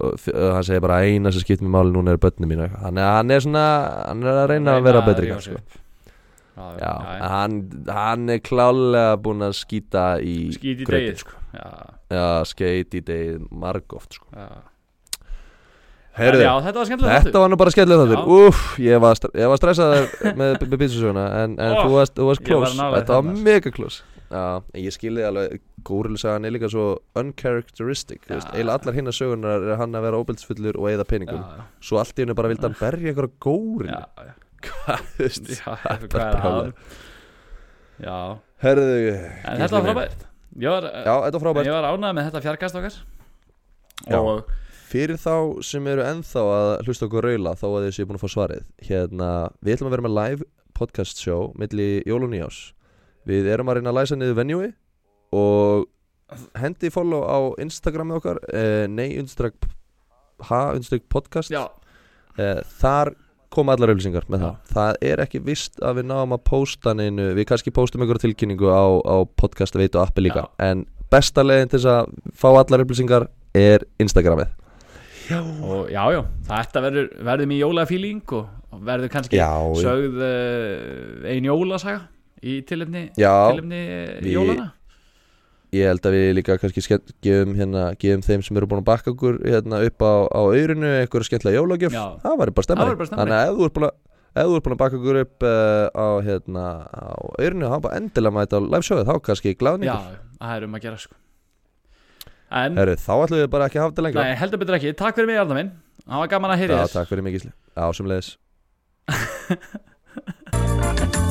Og hann segir bara eina sem skipt mér máli núna er börnum mín eitthvað, þannig að hann er svona hann er að reyna að vera betri sig sko. Já, já, já, hann, hann er klálega búinn að skýta í skýt í degið sko. skeit í degið margóft sko. já, þetta var skemmtilega Þetta var nú bara Já. þáttur. Úff, ég var, var stressaður með, með pítsasöguna En, en Ó, þú varst, varst ég var Þetta var mega en ég skilði alveg Górilusagan er líka svo uncharacteristic eiginlega allar hinna sögunar er hann að vera óbildsfullur og eigða peningum. Svo allt í hennu bara vildi hann *laughs* berja ykkur já, Hvað, þú veist já, það er hvað er það já, Herðu en þetta var frábært. Var, Já, þetta var frábært. ég var ánægð með þetta fjarkast okkar. Já. og Fyrir þá sem eru ennþá að hlusta okkur raula Þá að þið séu búin að fá svarið. Hérna, við ætlum að vera með live podcast show Milli jól og nýjás Við erum að reyna að læsa niður venjúi Og hendi follow á Instagramið okkar eh, Nei, undirstrak Ha, undirstrak podcast. Já, eh, Þar koma allar auðlýsingar með Já. það. Það er ekki vist að við náum að posta neinu Við kannski postum einhverja tilkynningu á, á podcast veitu appi líka. En besta leiðin til þess að fá allar upplýsingar er Instagramið. Og já, já þetta verður, verður mér jólafíling og, og verður kannski Já, sögð uh, ein jólasaga í já. við- jólana ég held að við líka kannski gefum, hérna, gefum þeim sem eru búin að bakka okkur hérna, upp á, á aurinu eitthvað skemmtilega jólagjöf. Já. það væri bara stemmari þannig að ef þú ert búin að ef þú ert búin að bakka okkur upp uh, á, hérna, á aurinu þá bara endilega mæta á live showið. Þá kannski já, glæðningur það er um að gera sko. En, Heru, þá ætlum við bara ekki að hafa þetta lengra. Nei, heldur betur ekki. Takk fyrir mig Arna minn, það var gaman að heyra Já, þér. takk fyrir mig Gísli. Já, sem leiðis *laughs*